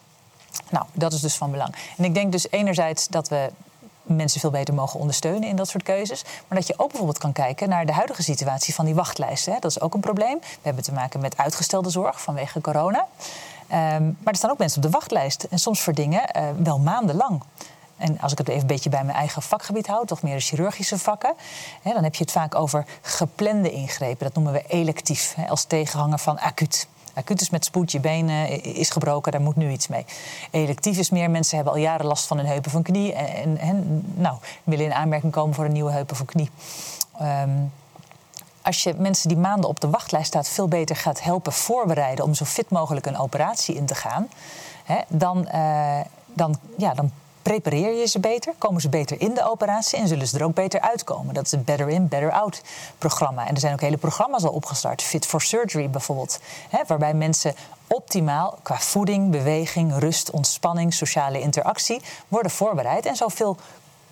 Nou, dat is dus van belang. En ik denk dus enerzijds dat we mensen veel beter mogen ondersteunen in dat soort keuzes. Maar dat je ook bijvoorbeeld kan kijken naar de huidige situatie van die wachtlijsten. Dat is ook een probleem. We hebben te maken met uitgestelde zorg vanwege corona. Ehm, maar er staan ook mensen op de wachtlijst. En soms voor dingen eh, wel maandenlang. En als ik het even een beetje bij mijn eigen vakgebied houd, toch meer de chirurgische vakken, hè, dan heb je het vaak over geplande ingrepen. Dat noemen we electief, hè, als tegenhanger van acuut. Acuut is met spoed, je been is gebroken, daar moet nu iets mee. Electief is meer, mensen hebben al jaren last van hun heup of een knie. En, en, nou, willen in aanmerking komen voor een nieuwe heup of een knie. Ehm, als je mensen die maanden op de wachtlijst staat veel beter gaat helpen voorbereiden om zo fit mogelijk een operatie in te gaan, hè, dan, eh, dan, ja, dan prepareer je ze beter, komen ze beter in de operatie en zullen ze er ook beter uitkomen. Dat is het Better In, Better Out programma. En er zijn ook hele programma's al opgestart, Fit for Surgery bijvoorbeeld, hè, waarbij mensen optimaal qua voeding, beweging, rust, ontspanning, sociale interactie worden voorbereid en zoveel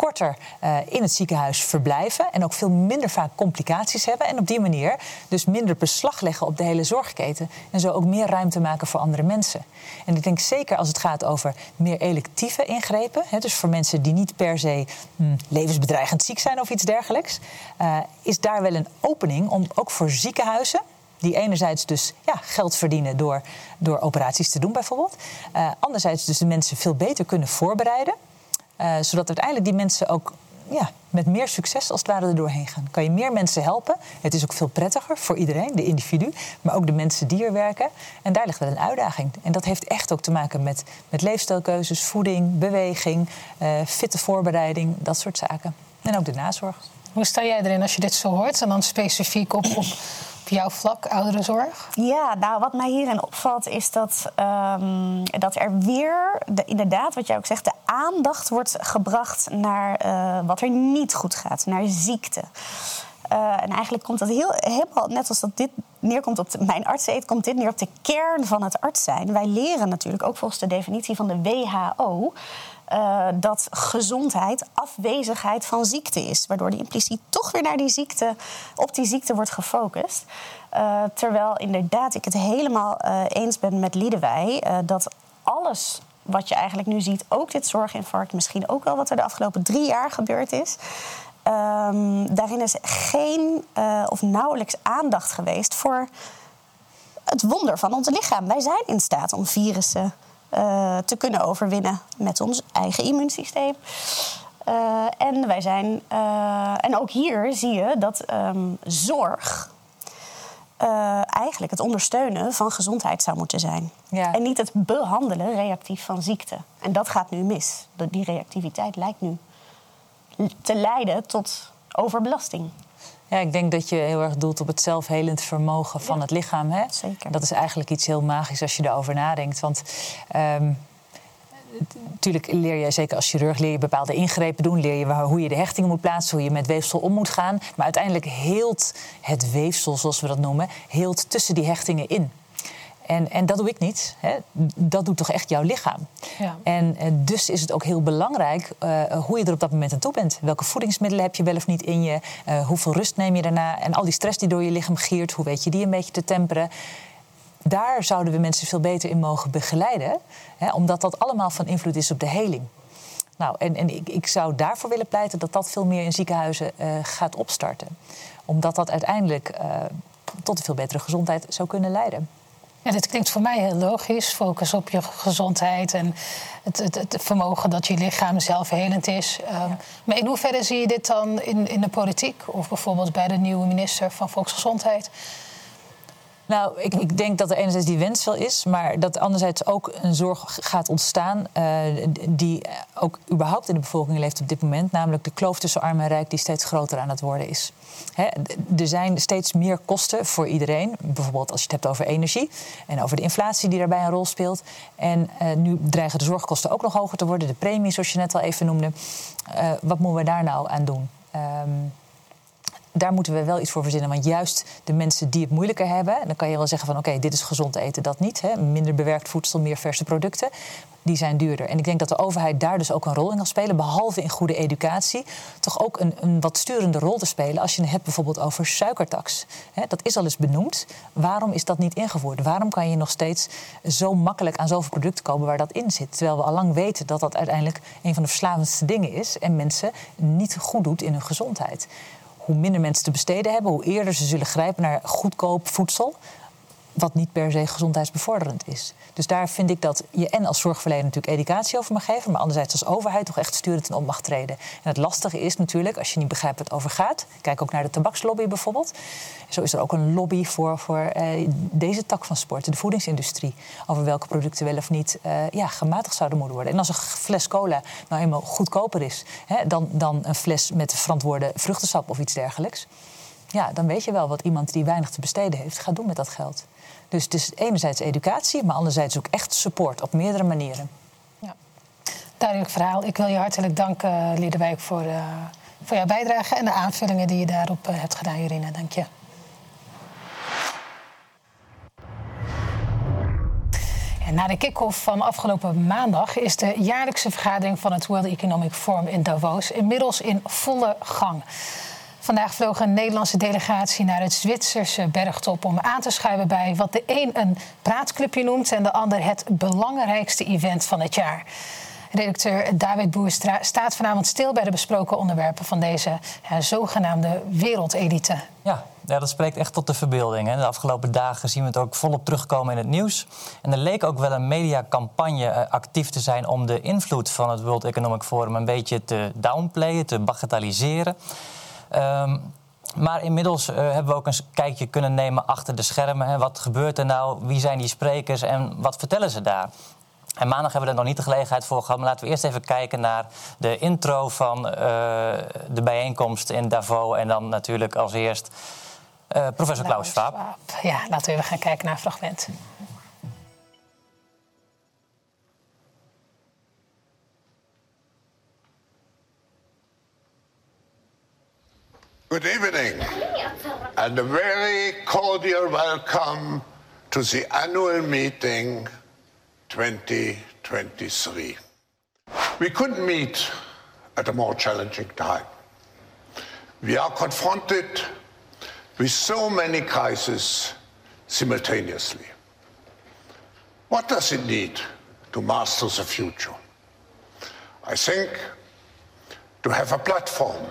korter uh, in het ziekenhuis verblijven en ook veel minder vaak complicaties hebben. En op die manier dus minder beslag leggen op de hele zorgketen. En zo ook meer ruimte maken voor andere mensen. En ik denk zeker als het gaat over meer electieve ingrepen, hè, dus voor mensen die niet per se hm, levensbedreigend ziek zijn of iets dergelijks, uh, is daar wel een opening om ook voor ziekenhuizen die enerzijds dus ja, geld verdienen door, door operaties te doen bijvoorbeeld. Uh, anderzijds dus de mensen veel beter kunnen voorbereiden. Uh, zodat uiteindelijk die mensen ook ja, met meer succes als het ware er doorheen gaan. Kan je meer mensen helpen. Het is ook veel prettiger voor iedereen, de individu, maar ook de mensen die er werken. En daar ligt wel een uitdaging. En dat heeft echt ook te maken met, met leefstijlkeuzes, voeding, beweging, uh, fitte voorbereiding, dat soort zaken. En ook de nazorg. Hoe sta jij erin als je dit zo hoort? En dan specifiek op, op jouw vlak, ouderenzorg? Ja, nou wat mij hierin opvalt is dat, um, dat er weer, de, inderdaad, wat jij ook zegt, de aandacht wordt gebracht naar uh, wat er niet goed gaat, naar ziekte. Uh, en eigenlijk komt dat heel, helemaal, net als dat dit neerkomt op mijn artseet, komt dit neer op de kern van het arts zijn. Wij leren natuurlijk ook volgens de definitie van de WHO uh, dat gezondheid afwezigheid van ziekte is. Waardoor die impliciet toch weer naar die ziekte, op die ziekte wordt gefocust. Uh, terwijl inderdaad ik het helemaal uh, eens ben met Liedewij dat alles wat je eigenlijk nu ziet, ook dit zorginfarct, misschien ook wel wat er de afgelopen drie jaar gebeurd is. Um, daarin is geen of nauwelijks aandacht geweest voor het wonder van ons lichaam. Wij zijn in staat om virussen uh, te kunnen overwinnen met ons eigen immuunsysteem. Uh, en wij zijn. Uh, en ook hier zie je dat um, zorg. eigenlijk het ondersteunen van gezondheid zou moeten zijn. Ja. En niet het behandelen reactief van ziekte. En dat gaat nu mis. Die reactiviteit lijkt nu te leiden tot overbelasting. Ja, ik denk dat je heel erg doelt op het zelfhelend vermogen van ja, het lichaam. Hè? Zeker. Dat is eigenlijk iets heel magisch als je erover nadenkt. Want um, natuurlijk leer je, zeker als chirurg, leer je bepaalde ingrepen doen. Leer je hoe je de hechtingen moet plaatsen, hoe je met weefsel om moet gaan. Maar uiteindelijk heelt het weefsel, zoals we dat noemen, heelt tussen die hechtingen in. En, en dat doe ik niet. Hè. Dat doet toch echt jouw lichaam. Ja. En uh, dus is het ook heel belangrijk uh, hoe je er op dat moment aan toe bent. Welke voedingsmiddelen heb je wel of niet in je? Uh, hoeveel rust neem je daarna? En al die stress die door je lichaam giert, hoe weet je die een beetje te temperen? Daar zouden we mensen veel beter in mogen begeleiden. Hè, omdat dat allemaal van invloed is op de heling. Nou, en, en ik, ik, zou daarvoor willen pleiten dat dat veel meer in ziekenhuizen gaat opstarten. Omdat dat uiteindelijk tot een veel betere gezondheid zou kunnen leiden. Ja, dit klinkt voor mij heel logisch. Focus op je gezondheid en het, het, het vermogen dat je lichaam zelfhelend is. Um, ja. Maar in hoeverre zie je dit dan in, in de politiek of bijvoorbeeld bij de nieuwe minister van Volksgezondheid? Nou, ik, ik, denk dat er enerzijds die wens wel is, maar dat anderzijds ook een zorg gaat ontstaan uh, die ook überhaupt in de bevolking leeft op dit moment, namelijk de kloof tussen arm en rijk die steeds groter aan het worden is. Er zijn steeds meer kosten voor iedereen, bijvoorbeeld als je het hebt over energie en over de inflatie die daarbij een rol speelt. En uh, nu dreigen de zorgkosten ook nog hoger te worden, de premies zoals je net al even noemde. Wat moeten we daar nou aan doen? Um, daar moeten we wel iets voor verzinnen. Want juist de mensen die het moeilijker hebben, dan kan je wel zeggen van oké, dit is gezond eten, dat niet. Hè. Minder bewerkt voedsel, meer verse producten. Die zijn duurder. En ik denk dat de overheid daar dus ook een rol in kan spelen. Behalve in goede educatie. Toch ook een, een wat sturende rol te spelen. Als je het hebt bijvoorbeeld over suikertax. Dat is al eens benoemd. Waarom is dat niet ingevoerd? Waarom kan je nog steeds zo makkelijk aan zoveel producten komen waar dat in zit? Terwijl we al lang weten dat dat uiteindelijk een van de verslavendste dingen is. En mensen niet goed doet in hun gezondheid hoe minder mensen te besteden hebben, hoe eerder ze zullen grijpen naar goedkoop voedsel. Wat niet per se gezondheidsbevorderend is. Dus daar vind ik dat je en als zorgverlener natuurlijk educatie over mag geven, maar anderzijds als overheid toch echt sturend in op mag treden. En het lastige is natuurlijk, als je niet begrijpt wat het over gaat, kijk ook naar de tabakslobby bijvoorbeeld. Zo is er ook een lobby voor, voor eh, deze tak van sport, de voedingsindustrie. Over welke producten wel of niet eh, ja, gematigd zouden moeten worden. En als een fles cola nou eenmaal goedkoper is hè, dan, dan een fles met verantwoorde vruchtensap of iets dergelijks. Ja, dan weet je wel wat iemand die weinig te besteden heeft gaat doen met dat geld. Dus het is enerzijds educatie, maar anderzijds ook echt support op meerdere manieren. Ja. Duidelijk verhaal. Ik wil je hartelijk danken, Liedewijk, voor, uh, voor jouw bijdrage en de aanvullingen die je daarop uh, hebt gedaan, Jorina. Dank je. Na de kick-off van afgelopen maandag is de jaarlijkse vergadering van het World Economic Forum in Davos inmiddels in volle gang. Vandaag vloog een Nederlandse delegatie naar het Zwitserse bergtop om aan te schuiven bij wat de een een praatclubje noemt en de ander het belangrijkste event van het jaar. Redacteur David Boerstra staat vanavond stil bij de besproken onderwerpen van deze ja, zogenaamde wereldelite. Ja, ja, dat spreekt echt tot de verbeelding. Hè. De afgelopen dagen zien we het ook volop terugkomen in het nieuws. En er leek ook wel een mediacampagne uh, actief te zijn om de invloed van het World Economic Forum een beetje te downplayen, te bagatelliseren. Um, maar inmiddels uh, hebben we ook een kijkje kunnen nemen achter de schermen. Hè. Wat gebeurt er nou? Wie zijn die sprekers en wat vertellen ze daar? En maandag hebben we er nog niet de gelegenheid voor gehad. Maar laten we eerst even kijken naar de intro van uh, de bijeenkomst in Davos. En dan natuurlijk als eerst uh, professor Klaus Schwab. Ja, laten we even gaan kijken naar een fragment. Good evening, and a very cordial welcome to the annual meeting 2023. We couldn't meet at a more challenging time. We are confronted with so many crises simultaneously. What does it need to master the future? I think to have a platform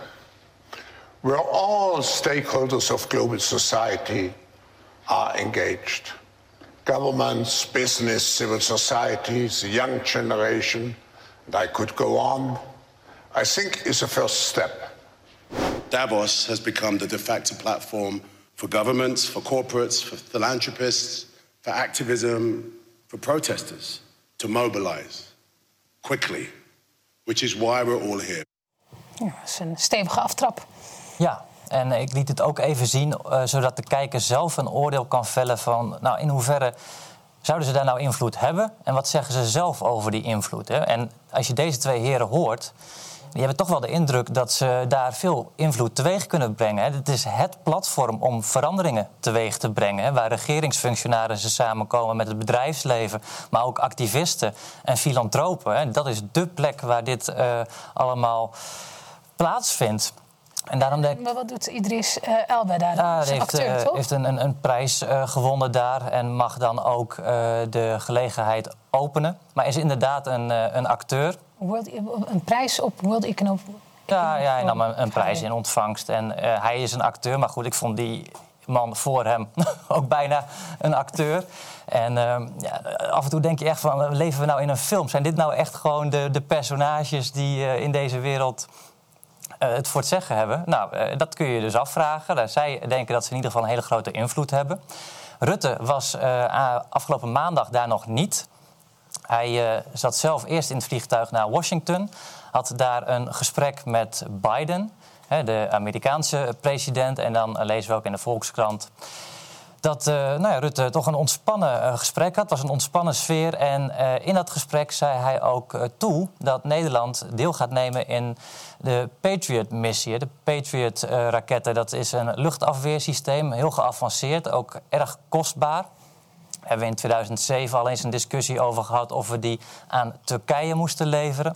where all stakeholders of global society are engaged governments, business, civil societies, the young generation, and I could go on, I think is a first step. Davos has become the de facto platform for governments, for corporates, for philanthropists, for activism, for protesters to mobilize quickly, which is why we're all here. Ja, dat is een stevige aftrap. Ja, en ik liet het ook even zien, uh, zodat de kijker zelf een oordeel kan vellen van, nou, in hoeverre zouden ze daar nou invloed hebben en wat zeggen ze zelf over die invloed? Hè? En als je deze twee heren hoort, die hebben toch wel de indruk dat ze daar veel invloed teweeg kunnen brengen. Het is het platform om veranderingen teweeg te brengen, waar regeringsfunctionarissen samenkomen met het bedrijfsleven, maar ook activisten en filantropen. Dat is dé plek waar dit uh, allemaal plaatsvindt. En daarom denk... Maar wat doet Idris uh, Elba daar? Hij heeft, acteur, uh, heeft een, een, een prijs uh, gewonnen daar en mag dan ook de gelegenheid openen. Maar is inderdaad een, een acteur. World, een prijs op World Economic... Ja, ja, hij nam een, een prijs in ontvangst. En hij is een acteur, maar goed, ik vond die man voor hem ook bijna een acteur. En ja, af en toe denk je echt van, leven we nou in een film? Zijn dit nou echt gewoon de, de personages die in deze wereld het voor het zeggen hebben? Nou, uh, dat kun je dus afvragen. Zij denken dat ze in ieder geval een hele grote invloed hebben. Rutte was uh, afgelopen maandag daar nog niet. Hij zat zelf eerst in het vliegtuig naar Washington, had daar een gesprek met Biden, de Amerikaanse president. En dan lezen we ook in de Volkskrant dat uh, nou ja, Rutte toch een ontspannen uh, gesprek had. Het was een ontspannen sfeer. En uh, in dat gesprek zei hij ook toe dat Nederland deel gaat nemen in de Patriot-missie. De Patriot-raketten, dat is een luchtafweersysteem, heel geavanceerd, ook erg kostbaar. Daar hebben we in 2007 al eens een discussie over gehad of we die aan Turkije moesten leveren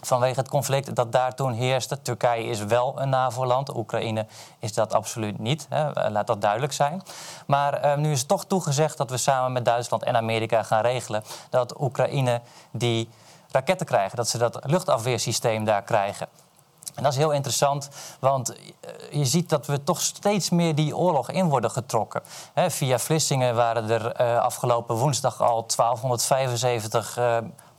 vanwege het conflict dat daar toen heerste. Turkije is wel een NAVO-land, Oekraïne is dat absoluut niet. Hè. Laat dat duidelijk zijn. Maar eh, nu is toch toegezegd dat we samen met Duitsland en Amerika gaan regelen dat Oekraïne die raketten krijgen, dat ze dat luchtafweersysteem daar krijgen. En dat is heel interessant, want eh, je ziet dat we toch steeds meer die oorlog in worden getrokken. via Vlissingen waren er uh, afgelopen woensdag al 1275 uh,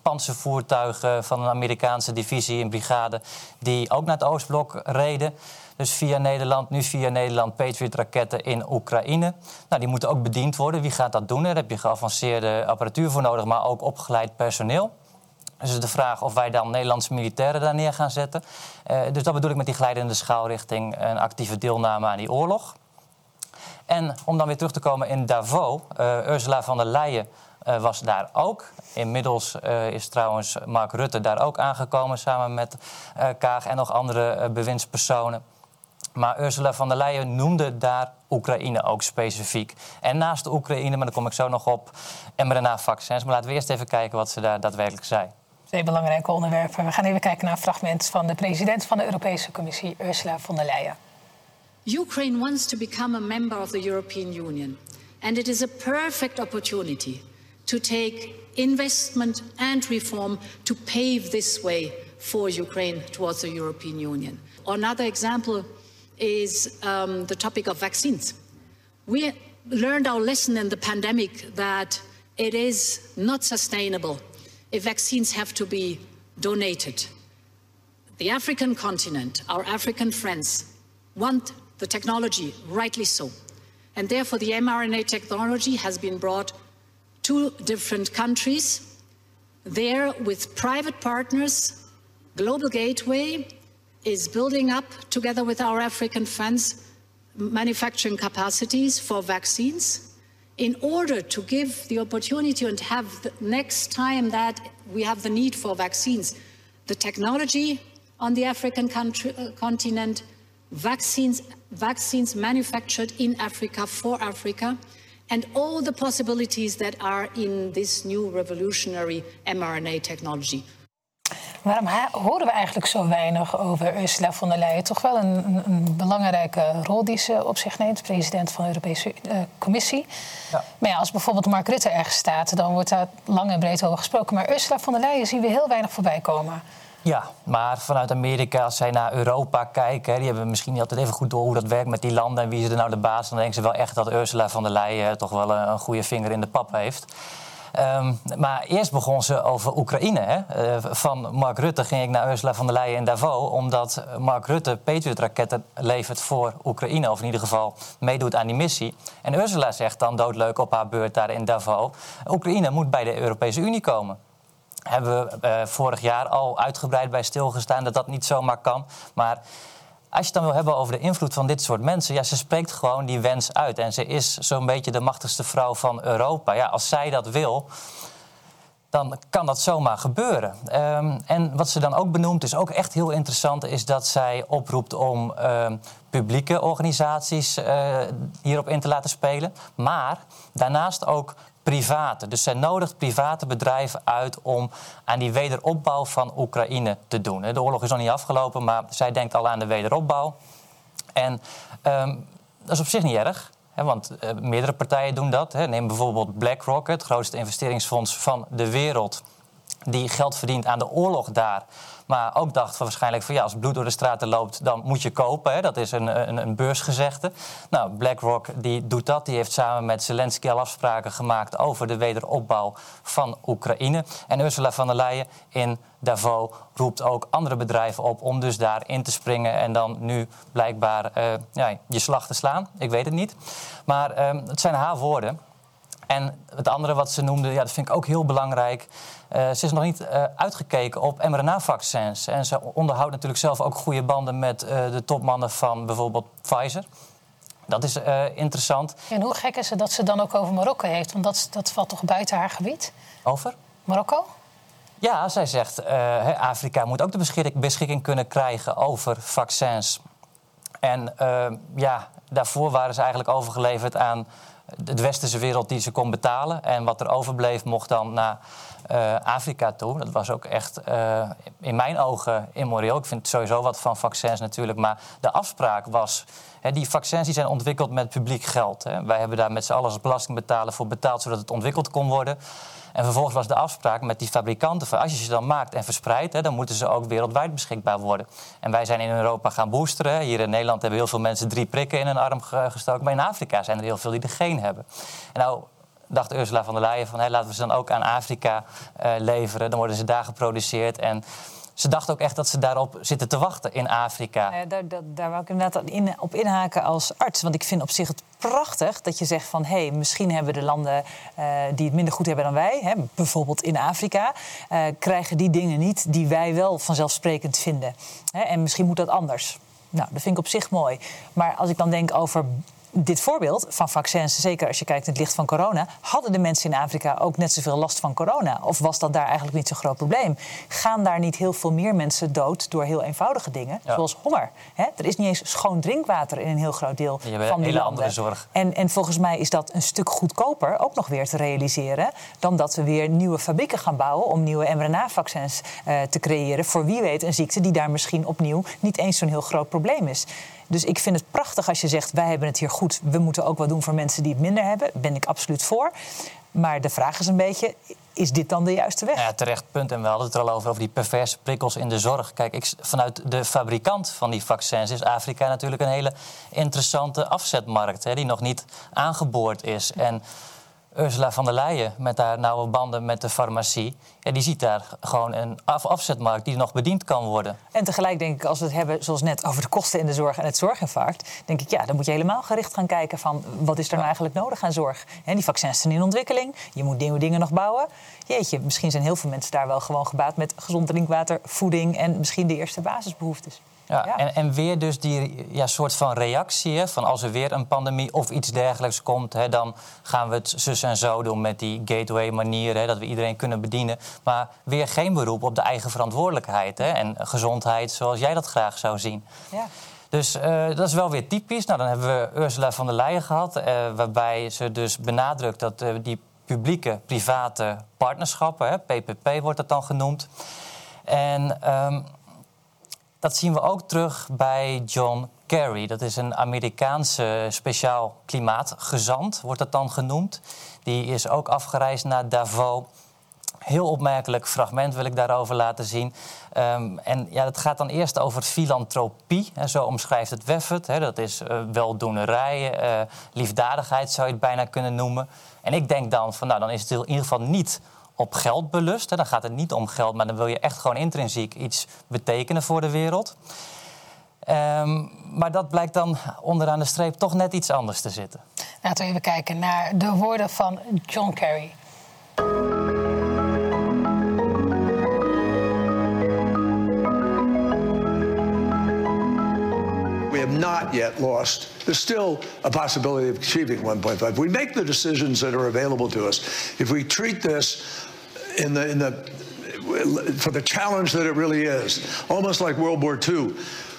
panzervoertuigen van een Amerikaanse divisie, een brigade, die ook naar het Oostblok reden. Dus via Nederland, nu via Nederland Patriot-raketten in Oekraïne. Nou, die moeten ook bediend worden. Wie gaat dat doen? Daar heb je geavanceerde apparatuur voor nodig, maar ook opgeleid personeel. Dus de vraag of wij dan Nederlandse militairen daar neer gaan zetten. Uh, dus dat bedoel ik met die glijdende schaal richting een actieve deelname aan die oorlog. En om dan weer terug te komen in Davos, uh, Ursula von der Leyen uh, was daar ook. Inmiddels uh, is trouwens Mark Rutte daar ook aangekomen samen met uh, Kaag en nog andere bewindspersonen. Maar Ursula von der Leyen noemde daar Oekraïne ook specifiek. En naast de Oekraïne, maar daar kom ik zo nog op, mRNA-vaccins. Maar laten we eerst even kijken wat ze daar daadwerkelijk zei. Twee belangrijke onderwerpen. We gaan even kijken naar een fragment van de president van de Europese Commissie, Ursula von der Leyen. Ukraine wants to become a member of the European Union. And it is a perfect opportunity to take investment and reform to pave this way for Ukraine towards the European Union. Another example is um, the topic of vaccines. We learned our lesson in the pandemic that it is not sustainable if vaccines have to be donated. The African continent, our African friends, want the technology, rightly so. And therefore, the mRNA technology has been brought two different countries. There, with private partners, Global Gateway is building up, together with our African friends, manufacturing capacities for vaccines in order to give the opportunity and have the next time that we have the need for vaccines, the technology on the African country, uh, continent, vaccines, vaccines manufactured in Africa for Africa, and all the possibilities that are in this new revolutionary mRNA technology. Waarom horen we eigenlijk zo weinig over Ursula von der Leyen? Toch wel een, een, belangrijke rol die ze op zich neemt, president van de Europese uh, Commissie. Ja. Maar ja, als bijvoorbeeld Mark Rutte ergens staat, dan wordt daar lang en breed over gesproken. Maar Ursula von der Leyen zien we heel weinig voorbij komen. Ja, maar vanuit Amerika, als zij naar Europa kijken, die hebben misschien niet altijd even goed door hoe dat werkt met die landen en wie is er nou de baas. Dan denken ze wel echt dat Ursula von der Leyen toch wel een, goede vinger in de pap heeft. Um, maar eerst begon ze over Oekraïne. Hè. Uh, van Mark Rutte ging ik naar Ursula von der Leyen in Davos... omdat Mark Rutte Patriot-raketten levert voor Oekraïne... of in ieder geval meedoet aan die missie. En Ursula zegt dan doodleuk op haar beurt daar in Davos... Oekraïne moet bij de Europese Unie komen hebben we uh, vorig jaar al uitgebreid bij stilgestaan dat dat niet zomaar kan. Maar als je het dan wil hebben over de invloed van dit soort mensen, ja, ze spreekt gewoon die wens uit. En ze is zo'n beetje de machtigste vrouw van Europa. Ja, als zij dat wil, dan kan dat zomaar gebeuren. Um, en wat ze dan ook benoemt, is ook echt heel interessant, is dat zij oproept om um, publieke organisaties uh, hierop in te laten spelen. Maar daarnaast ook private. Dus zij nodigt private bedrijven uit om aan die wederopbouw van Oekraïne te doen. De oorlog is nog niet afgelopen, maar zij denkt al aan de wederopbouw. En um, dat is op zich niet erg. Want uh, meerdere partijen doen dat. Neem bijvoorbeeld BlackRock, het grootste investeringsfonds van de wereld. die geld verdient aan de oorlog daar. Maar ook dacht van waarschijnlijk van ja, als bloed door de straten loopt, dan moet je kopen. Hè. Dat is een, een, een beursgezegde. Nou, BlackRock die doet dat. Die heeft samen met Zelensky al afspraken gemaakt over de wederopbouw van Oekraïne. En Ursula von der Leyen in Davos roept ook andere bedrijven op om dus daar in te springen en dan nu blijkbaar uh, ja, je slag te slaan. Ik weet het niet. Maar uh, het zijn haar woorden. En het andere wat ze noemde, ja, dat vind ik ook heel belangrijk. Uh, ze is nog niet uh, uitgekeken op mRNA-vaccins. En ze onderhoudt natuurlijk zelf ook goede banden met uh, de topmannen van bijvoorbeeld Pfizer. Dat is interessant. En hoe gek is het dat ze dan ook over Marokko heeft? Want dat, dat valt toch buiten haar gebied? Over? Marokko? Ja, zij zegt Afrika moet ook de beschikking, beschikking, kunnen krijgen over vaccins. En ja, daarvoor waren ze eigenlijk overgeleverd aan de westerse wereld die ze kon betalen. En wat er overbleef mocht dan naar uh, Afrika toe. Dat was ook echt in mijn ogen immoreel. Ik vind sowieso wat van vaccins natuurlijk. Maar de afspraak was... Die vaccins zijn ontwikkeld met publiek geld. Wij hebben daar met z'n allen als belastingbetaler voor betaald... zodat het ontwikkeld kon worden... En vervolgens was de afspraak met die fabrikanten: van als je ze dan maakt en verspreidt, dan moeten ze ook wereldwijd beschikbaar worden. En wij zijn in Europa gaan boosteren. Hier in Nederland hebben heel veel mensen drie prikken in hun arm gestoken. Maar in Afrika zijn er heel veel die er geen hebben. En nou dacht Ursula van der Leyen van hey, laten we ze dan ook aan Afrika uh, leveren. Dan worden ze daar geproduceerd. En ze dacht ook echt dat ze daarop zitten te wachten in Afrika. Ja, daar, daar, daar wou ik inderdaad in, op inhaken als arts. Want ik vind op zich het prachtig dat je zegt van... hé, hey, misschien hebben de landen uh, die het minder goed hebben dan wij... Hè, bijvoorbeeld in Afrika, uh, krijgen die dingen niet... die wij wel vanzelfsprekend vinden. Hè, en misschien moet dat anders. Nou, dat vind ik op zich mooi. Maar als ik dan denk over dit voorbeeld van vaccins, zeker als je kijkt in het licht van corona, hadden de mensen in Afrika ook net zoveel last van corona? Of was dat daar eigenlijk niet zo'n groot probleem? Gaan daar niet heel veel meer mensen dood door heel eenvoudige dingen, ja. zoals honger? Er is niet eens schoon drinkwater in een heel groot deel van die hele landen. andere zorg. En, en volgens mij is dat een stuk goedkoper, ook nog weer te realiseren, dan dat we weer nieuwe fabrieken gaan bouwen om nieuwe mRNA-vaccins uh, te creëren voor wie weet een ziekte die daar misschien opnieuw niet eens zo'n heel groot probleem is. Dus ik vind het prachtig als je zegt: wij hebben het hier goed. We moeten ook wat doen voor mensen die het minder hebben. Ben ik absoluut voor. Maar de vraag is een beetje: is dit dan de juiste weg? Ja, terecht punt. En we hadden het er al over, over die perverse prikkels in de zorg. Kijk, ik, vanuit de fabrikant van die vaccins is Afrika natuurlijk een hele interessante afzetmarkt. Hè, die nog niet aangeboord is. En Ursula van der Leyen met haar nauwe banden met de farmacie... Ja, die ziet daar gewoon een af afzetmarkt die nog bediend kan worden. En tegelijk denk ik, als we het hebben, zoals net, over de kosten in de zorg en het zorginfarct... denk ik, ja, dan moet je helemaal gericht gaan kijken van... wat is er nou eigenlijk nodig aan zorg? En die vaccins zijn in ontwikkeling, je moet nieuwe dingen nog bouwen. Jeetje, misschien zijn heel veel mensen daar wel gewoon gebaat... met gezond drinkwater, voeding en misschien de eerste basisbehoeftes. Ja, ja. En, en, weer dus die ja, soort van reactie hè, van als er weer een pandemie of iets dergelijks komt, hè, dan gaan we het zus en zo doen met die gateway manier, hè, dat we iedereen kunnen bedienen. Maar weer geen beroep op de eigen verantwoordelijkheid hè, en gezondheid zoals jij dat graag zou zien. Ja. Dus uh, dat is wel weer typisch. Nou, dan hebben we Ursula van der Leyen gehad, uh, waarbij ze dus benadrukt dat uh, die publieke, private partnerschappen, hè, PPP wordt dat dan genoemd. En um, dat zien we ook terug bij John Kerry. Dat is een Amerikaanse speciaal klimaatgezant, wordt dat dan genoemd. Die is ook afgereisd naar Davos. Heel opmerkelijk fragment wil ik daarover laten zien. Um, en ja, het gaat dan eerst over filantropie. Hè, zo omschrijft het WEF het. Hè, dat is uh, weldoenerij, uh, liefdadigheid zou je het bijna kunnen noemen. En ik denk dan van, nou, dan is het in ieder geval niet op geld belust. Hè. Dan gaat het niet om geld, maar dan wil je echt gewoon intrinsiek iets betekenen voor de wereld. Um, maar dat blijkt dan onderaan de streep toch net iets anders te zitten. Laten we even kijken naar de woorden van John Kerry. We have not yet lost. There's still a possibility of achieving 1.5. We make the decisions that are available to us. If we treat this in the in the for the challenge that it really is, almost like World War II,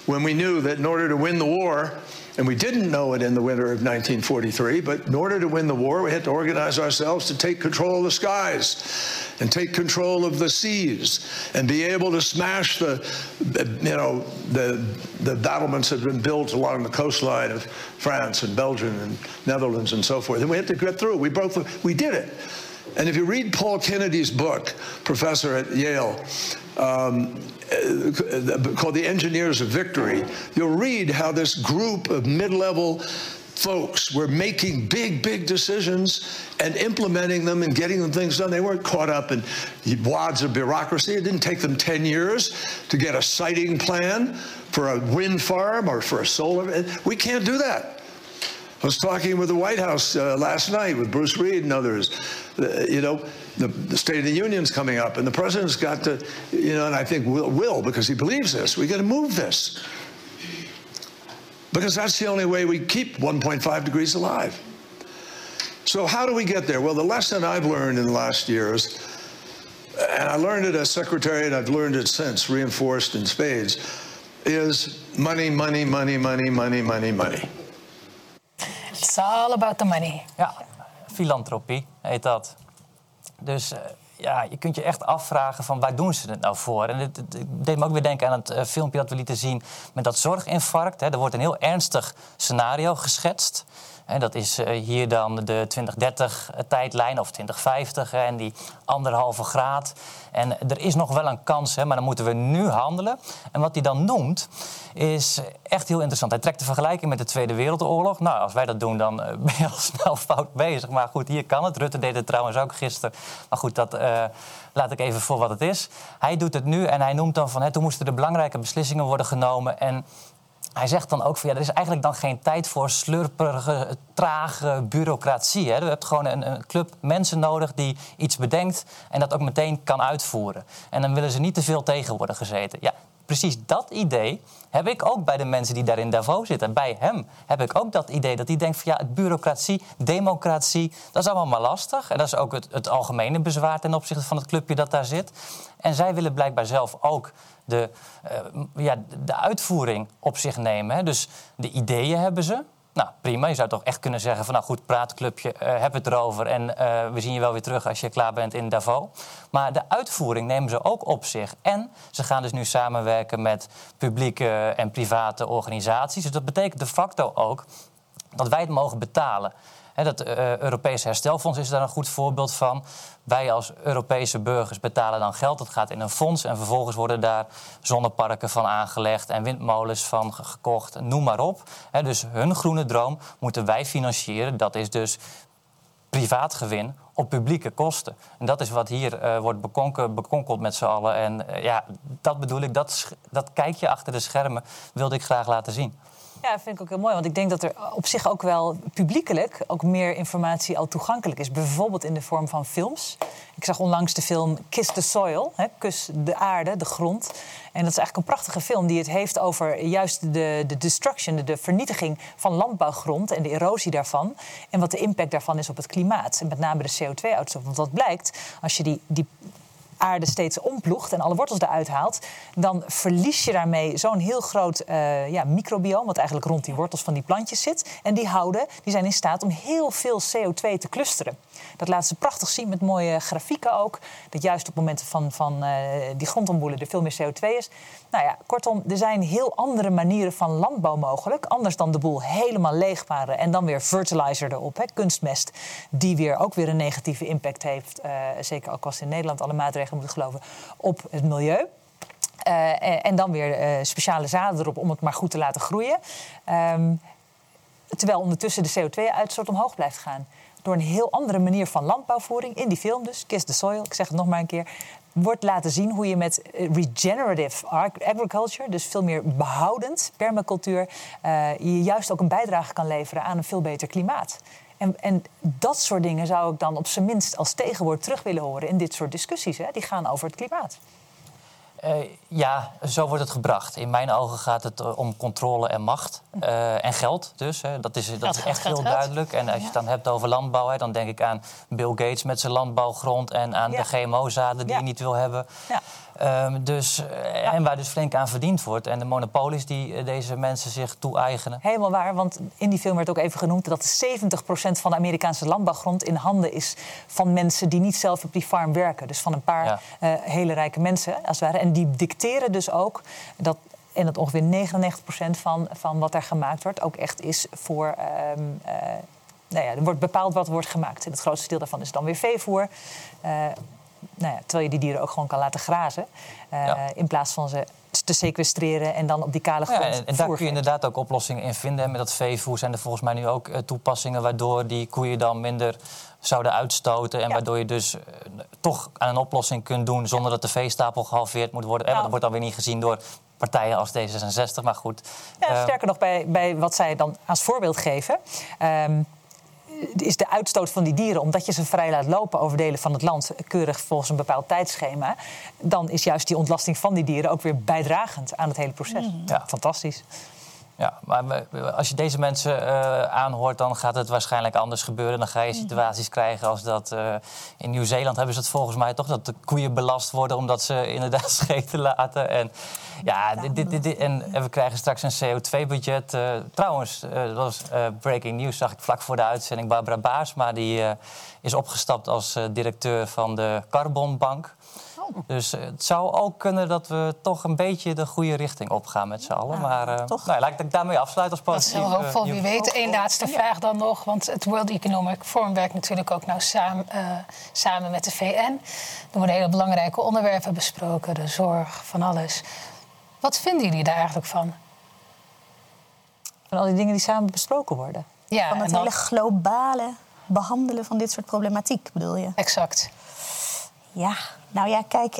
when we knew that in order to win the war, and we didn't know it in the winter of 1943, but in order to win the war, we had to organize ourselves to take control of the skies and take control of the seas and be able to smash the, you know, the, the battlements that had been built along the coastline of France and Belgium and Netherlands and so forth. And we had to get through. We broke the, we did it. And if you read Paul Kennedy's book, professor at Yale, um, uh, called The Engineers of Victory, you'll read how this group of mid level folks were making big, big decisions and implementing them and getting them things done. They weren't caught up in wads of bureaucracy. It didn't take them 10 years to get a siting plan for a wind farm or for a solar. We can't do that. I was talking with the White House uh, last night with Bruce Reed and others. Uh, you know, the, the, State of the Union's coming up, and the president's got to, you know, and I think will, will because he believes this. We got to move this because that's the only way we keep 1.5 degrees alive. So how do we get there? Well, the lesson I've learned in the last years, and I learned it as secretary, and I've learned it since, reinforced in spades, is money, money, money, money, money, money, money. It's all about the money. Ja, filantropie heet dat. Dus uh, ja, je kunt je echt afvragen van waar doen ze het nou voor? En het deed me ook weer denken aan het uh, filmpje dat we lieten zien met dat zorginfarct. Hè. Er wordt een heel ernstig scenario geschetst. Dat is uh, hier dan de 2030-tijdlijn of 2050 hè, en die anderhalve graad. En er is nog wel een kans, maar dan moeten we nu handelen. En wat hij dan noemt, is echt heel interessant. Hij trekt de vergelijking met de Tweede Wereldoorlog. Nou, als wij dat doen, dan uh, ben je al snel fout bezig. Maar goed, hier kan het. Rutte deed het trouwens ook gisteren. Maar goed, dat laat ik even voor wat het is. Hij doet het nu en hij noemt dan van... Hè, toen moesten er belangrijke beslissingen worden genomen... En hij zegt dan ook van ja, er is eigenlijk dan geen tijd voor slurperige, trage bureaucratie. Hè. Je hebt gewoon een, een, club mensen nodig die iets bedenkt en dat ook meteen kan uitvoeren. En dan willen ze niet te veel tegen worden gezeten. Ja, precies dat idee heb ik ook bij de mensen die daar in Davos zitten. Bij hem heb ik ook dat idee dat hij denkt van ja, bureaucratie, democratie, dat is allemaal maar lastig. En dat is ook het algemene bezwaar ten opzichte van het clubje dat daar zit. En zij willen blijkbaar zelf ook de, uh, ja, de uitvoering op zich nemen. Hè. Dus de ideeën hebben ze. Nou, prima. Je zou toch echt kunnen zeggen van... nou goed, praatclubje, uh, heb het erover... en uh, we zien je wel weer terug als je klaar bent in Davos. Maar de uitvoering nemen ze ook op zich. En ze gaan dus nu samenwerken met publieke en private organisaties. Dus dat betekent de facto ook dat wij het mogen betalen. Dat uh, Europese herstelfonds is daar een goed voorbeeld van. Wij als Europese burgers betalen dan geld. Dat gaat in een fonds en vervolgens worden daar zonneparken van aangelegd en windmolens van gekocht, noem maar op. Dus hun groene droom moeten wij financieren. Dat is dus privaat gewin op publieke kosten. En dat is wat hier uh, wordt bekonken, bekonkeld met z'n allen. En uh, ja, dat bedoel ik, dat, dat kijkje achter de schermen wilde ik graag laten zien. Ja, dat vind ik ook heel mooi. Want ik denk dat er op zich ook wel publiekelijk ook meer informatie al toegankelijk is. Bijvoorbeeld in de vorm van films. Ik zag onlangs de film Kiss the Soil, hè, Kus de aarde, de grond. En dat is eigenlijk een prachtige film die het heeft over juist de, de destruction, de, de vernietiging van landbouwgrond en de erosie daarvan. En wat de impact daarvan is op het klimaat. En met name de CO2-uitstoot. Want wat blijkt, als je die, die aarde steeds omploegt en alle wortels eruit haalt, dan verlies je daarmee zo'n heel groot uh, ja, microbioom, wat eigenlijk rond die wortels van die plantjes zit. En die houden, die zijn in staat om heel veel CO2 te clusteren. Dat laten ze prachtig zien met mooie grafieken ook. Dat juist op momenten van, van uh, die grondomboelen er veel meer CO2 is. Nou ja, kortom, er zijn heel andere manieren van landbouw mogelijk. Anders dan de boel helemaal leegparen en dan weer fertilizer erop, hè, kunstmest. Die weer ook weer een negatieve impact heeft. Uh, zeker ook als in Nederland alle maatregelen moeten geloven op het milieu. Uh, en dan weer uh, speciale zaden erop om het maar goed te laten groeien. Um, terwijl ondertussen de CO2-uitstoot omhoog blijft gaan. Door een heel andere manier van landbouwvoering, in die film dus, Kiss the Soil, ik zeg het nog maar een keer, wordt laten zien hoe je met regenerative agriculture, dus veel meer behoudend, permacultuur, je juist ook een bijdrage kan leveren aan een veel beter klimaat. En, en, dat soort dingen zou ik dan op zijn minst als tegenwoord terug willen horen in dit soort discussies. Hè? Die gaan over het klimaat. Uh, ja, zo wordt het gebracht. In mijn ogen gaat het uh, om controle en macht. Uh, en geld dus. Hè. Dat is, dat is echt heel duidelijk. En als je het dan hebt over landbouw... Hè, dan denk ik aan Bill Gates met zijn landbouwgrond... en aan ja. de GMO-zaden die ja. hij niet wil hebben. Ja. Um, dus, en waar dus flink aan verdiend wordt. En de monopolies die deze mensen zich toe-eigenen. Helemaal waar, want in die film werd ook even genoemd... dat 70% van de Amerikaanse landbouwgrond in handen is... van mensen die niet zelf op die farm werken. Dus van een paar hele rijke mensen, als het ware. En die dicteren dus ook dat en dat ongeveer 99% van, van wat er gemaakt wordt ook echt is voor um, uh, nou ja, er wordt bepaald wat wordt gemaakt. En het grootste deel daarvan is dan weer veevoer. Uh, nou ja, terwijl je die dieren ook gewoon kan laten grazen. Uh, In plaats van ze te sequestreren en dan op die kale grond. Ja, en, en daar kun je inderdaad ook oplossingen in vinden. En met dat veevoer zijn er volgens mij nu ook uh, toepassingen waardoor die koeien dan minder zouden uitstoten. En ja. waardoor je dus uh, toch aan een oplossing kunt doen zonder dat de veestapel gehalveerd moet worden. En dat wordt dan weer niet gezien door partijen als D66, maar goed. Ja, sterker nog, bij, bij wat zij dan als voorbeeld geven. Um, is de uitstoot van die dieren, omdat je ze vrij laat lopen over delen van het land, keurig volgens een bepaald tijdschema, dan is juist die ontlasting van die dieren ook weer bijdragend aan het hele proces. Mm. Ja. Fantastisch. Ja, maar als je deze mensen uh, aanhoort, dan gaat het waarschijnlijk anders gebeuren. Dan ga je situaties krijgen als dat uh, in Nieuw-Zeeland hebben ze het volgens mij toch dat de koeien belast worden omdat ze inderdaad scheten laten. En ja, dit, dit, dit, en, en, we krijgen straks een CO2-budget. Uh, trouwens, dat was breaking news, zag ik vlak voor de uitzending. Barbara Baarsma die is opgestapt als directeur van de Carbonbank. Dus eh, het zou ook kunnen dat we toch een beetje de goede richting opgaan met z'n allen. maar uh, toch? Nou, laat ik daarmee afsluiten als positief. Dat is heel hoopvol. Wie weet, één laatste vraag dan nog. Want het World Economic Forum werkt natuurlijk ook nou samen, uh, samen met de VN. Er worden hele belangrijke onderwerpen besproken. De zorg, van alles. Wat vinden jullie daar eigenlijk van? Van al die dingen die samen besproken worden? Ja, van het hele globale behandelen van dit soort problematiek, bedoel je? Exact. Ja, nou ja, kijk.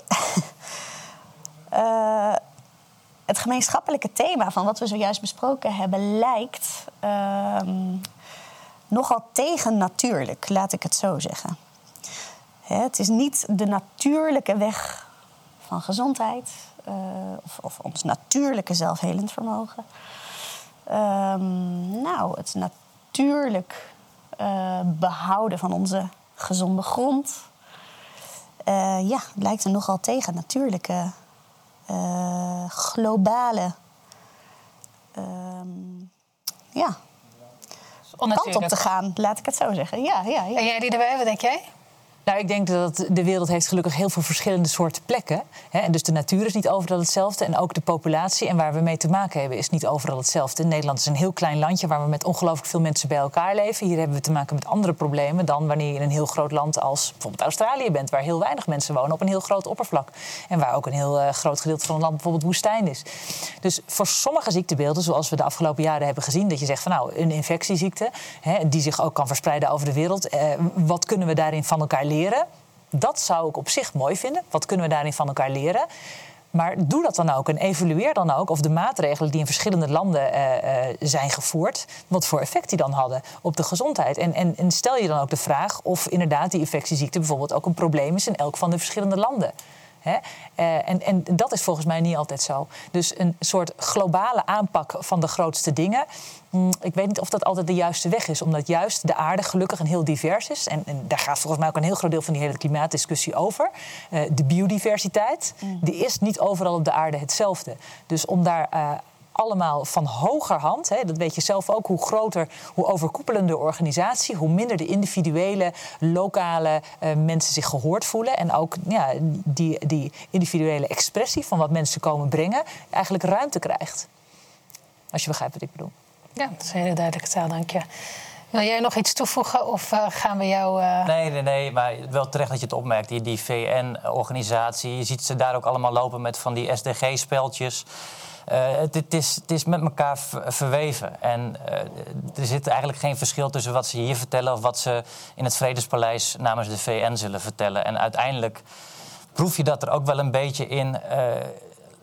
uh, het gemeenschappelijke thema van wat we zojuist besproken hebben lijkt uh, nogal tegennatuurlijk, laat ik het zo zeggen. Het is niet de natuurlijke weg van gezondheid uh, of, of, ons natuurlijke zelfhelend vermogen. Ehm, nou, het natuurlijk eh, behouden van onze gezonde grond, uh, ja, het lijkt er nogal tegen natuurlijke, uh, globale, uh, ja, kant op te gaan, laat ik het zo zeggen. Ja, ja, ja. En jij die erbij, wat denk jij? Nou, ik denk dat de wereld heeft gelukkig heel veel verschillende soorten plekken. Hè? En dus de natuur is niet overal hetzelfde. En ook de populatie en waar we mee te maken hebben is niet overal hetzelfde. Nederland is een heel klein landje waar we met ongelooflijk veel mensen bij elkaar leven. Hier hebben we te maken met andere problemen dan wanneer je in een heel groot land als bijvoorbeeld Australië bent, waar heel weinig mensen wonen op een heel groot oppervlak. En waar ook een heel uh, groot gedeelte van het land bijvoorbeeld woestijn is. Dus voor sommige ziektebeelden, zoals we de afgelopen jaren hebben gezien, dat je zegt van nou, een infectieziekte, hè, die zich ook kan verspreiden over de wereld. Eh, wat kunnen we daarin van elkaar leren? Dat zou ik op zich mooi vinden. Wat kunnen we daarin van elkaar leren? Maar doe dat dan ook en evalueer dan ook of de maatregelen die in verschillende landen uh, uh, zijn gevoerd, wat voor effect die dan hadden op de gezondheid. En, en, stel je dan ook de vraag of inderdaad die infectieziekte bijvoorbeeld ook een probleem is in elk van de verschillende landen. Hè? Uh, en, en dat is volgens mij niet altijd zo. Dus een soort globale aanpak van de grootste dingen. Mm, ik weet niet of dat altijd de juiste weg is, omdat juist de aarde gelukkig en heel divers is. En, en daar gaat volgens mij ook een heel groot deel van die hele klimaatdiscussie over. Uh, de biodiversiteit, mm. die is niet overal op de aarde hetzelfde. Dus om daar uh, allemaal van hogerhand. Hè, dat weet je zelf ook. Hoe groter, hoe overkoepelender de organisatie, hoe minder de individuele, lokale uh, mensen zich gehoord voelen. En ook ja, die, die individuele expressie van wat mensen komen brengen, eigenlijk ruimte krijgt. Als je begrijpt wat ik bedoel. Ja, dat is een hele duidelijke taal, dank je. Wil jij nog iets toevoegen of uh, gaan we jou... Uh... Nee, nee, nee, maar wel terecht dat je het opmerkt. Die, die VN-organisatie, je ziet ze daar ook allemaal lopen met van die SDG-speltjes. Uh, het, het, is, het, is, met elkaar verweven. En uh, er zit eigenlijk geen verschil tussen wat ze hier vertellen of wat ze in het Vredespaleis namens de VN zullen vertellen. En uiteindelijk proef je dat er ook wel een beetje in. Uh,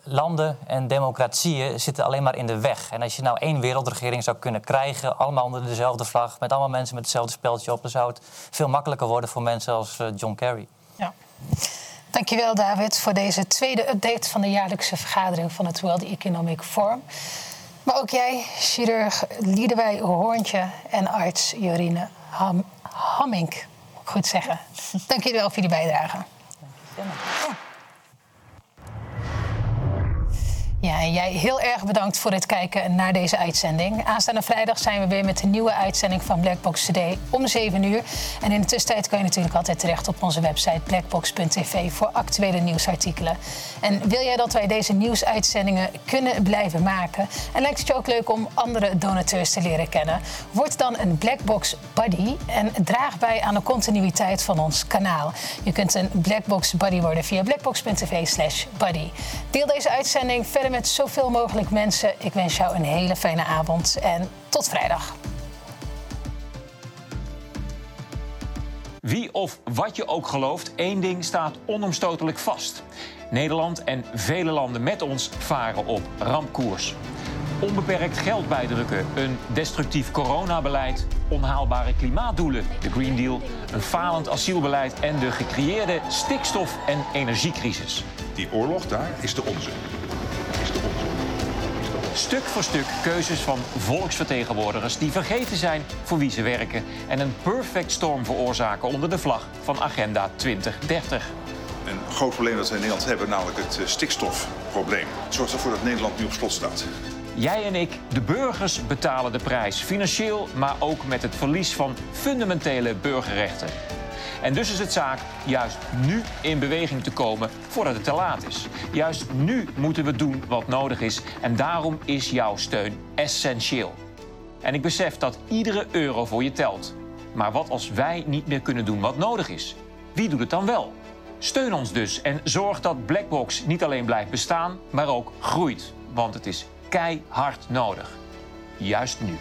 landen en democratieën zitten alleen maar in de weg. En als je nou één wereldregering zou kunnen krijgen, allemaal onder dezelfde vlag, met allemaal mensen met hetzelfde speltje op, dan zou het veel makkelijker worden voor mensen als John Kerry. Ja. Dankjewel David voor deze tweede update van de jaarlijkse vergadering van het World Economic Forum. Maar ook jij, chirurg Liedewij Hoorntje en arts Jorine Ham Hammink. Goed zeggen. Dank wel voor jullie bijdrage. Ja, jij heel erg bedankt voor het kijken naar deze uitzending. Aanstaande vrijdag zijn we weer met een nieuwe uitzending van Blackbox Today om 7 uur. En in de tussentijd kun je natuurlijk altijd terecht op onze website blackbox.tv voor actuele nieuwsartikelen. En wil jij dat wij deze nieuwsuitzendingen kunnen blijven maken? En lijkt het je ook leuk om andere donateurs te leren kennen? Word dan een Blackbox Buddy en draag bij aan de continuïteit van ons kanaal. Je kunt een Blackbox Buddy worden via blackbox.tv slash buddy. Deel deze uitzending verder met zoveel mogelijk mensen. Ik wens jou een hele fijne avond en tot vrijdag. Wie of wat je ook gelooft, één ding staat onomstotelijk vast. Nederland en vele landen met ons varen op rampkoers. Onbeperkt geld bijdrukken, een destructief coronabeleid, onhaalbare klimaatdoelen, de Green Deal, een falend asielbeleid en de gecreëerde stikstof- en energiecrisis. Die oorlog daar is de onze. Stuk voor stuk keuzes van volksvertegenwoordigers die vergeten zijn voor wie ze werken en een perfect storm veroorzaken onder de vlag van Agenda 2030. Een groot probleem dat we in Nederland hebben, namelijk het eh, stikstofprobleem. Het zorgt ervoor dat Nederland nu op slot staat. Jij en ik, de burgers, betalen de prijs. Financieel, maar ook met het verlies van fundamentele burgerrechten. En dus is het zaak juist nu in beweging te komen voordat het te laat is. Juist nu moeten we doen wat nodig is. En daarom is jouw steun essentieel. En ik besef dat iedere euro voor je telt. Maar wat als wij niet meer kunnen doen wat nodig is? Wie doet het dan wel? Steun ons dus en zorg dat Blackbox niet alleen blijft bestaan, maar ook groeit. Want het is keihard nodig. Juist nu.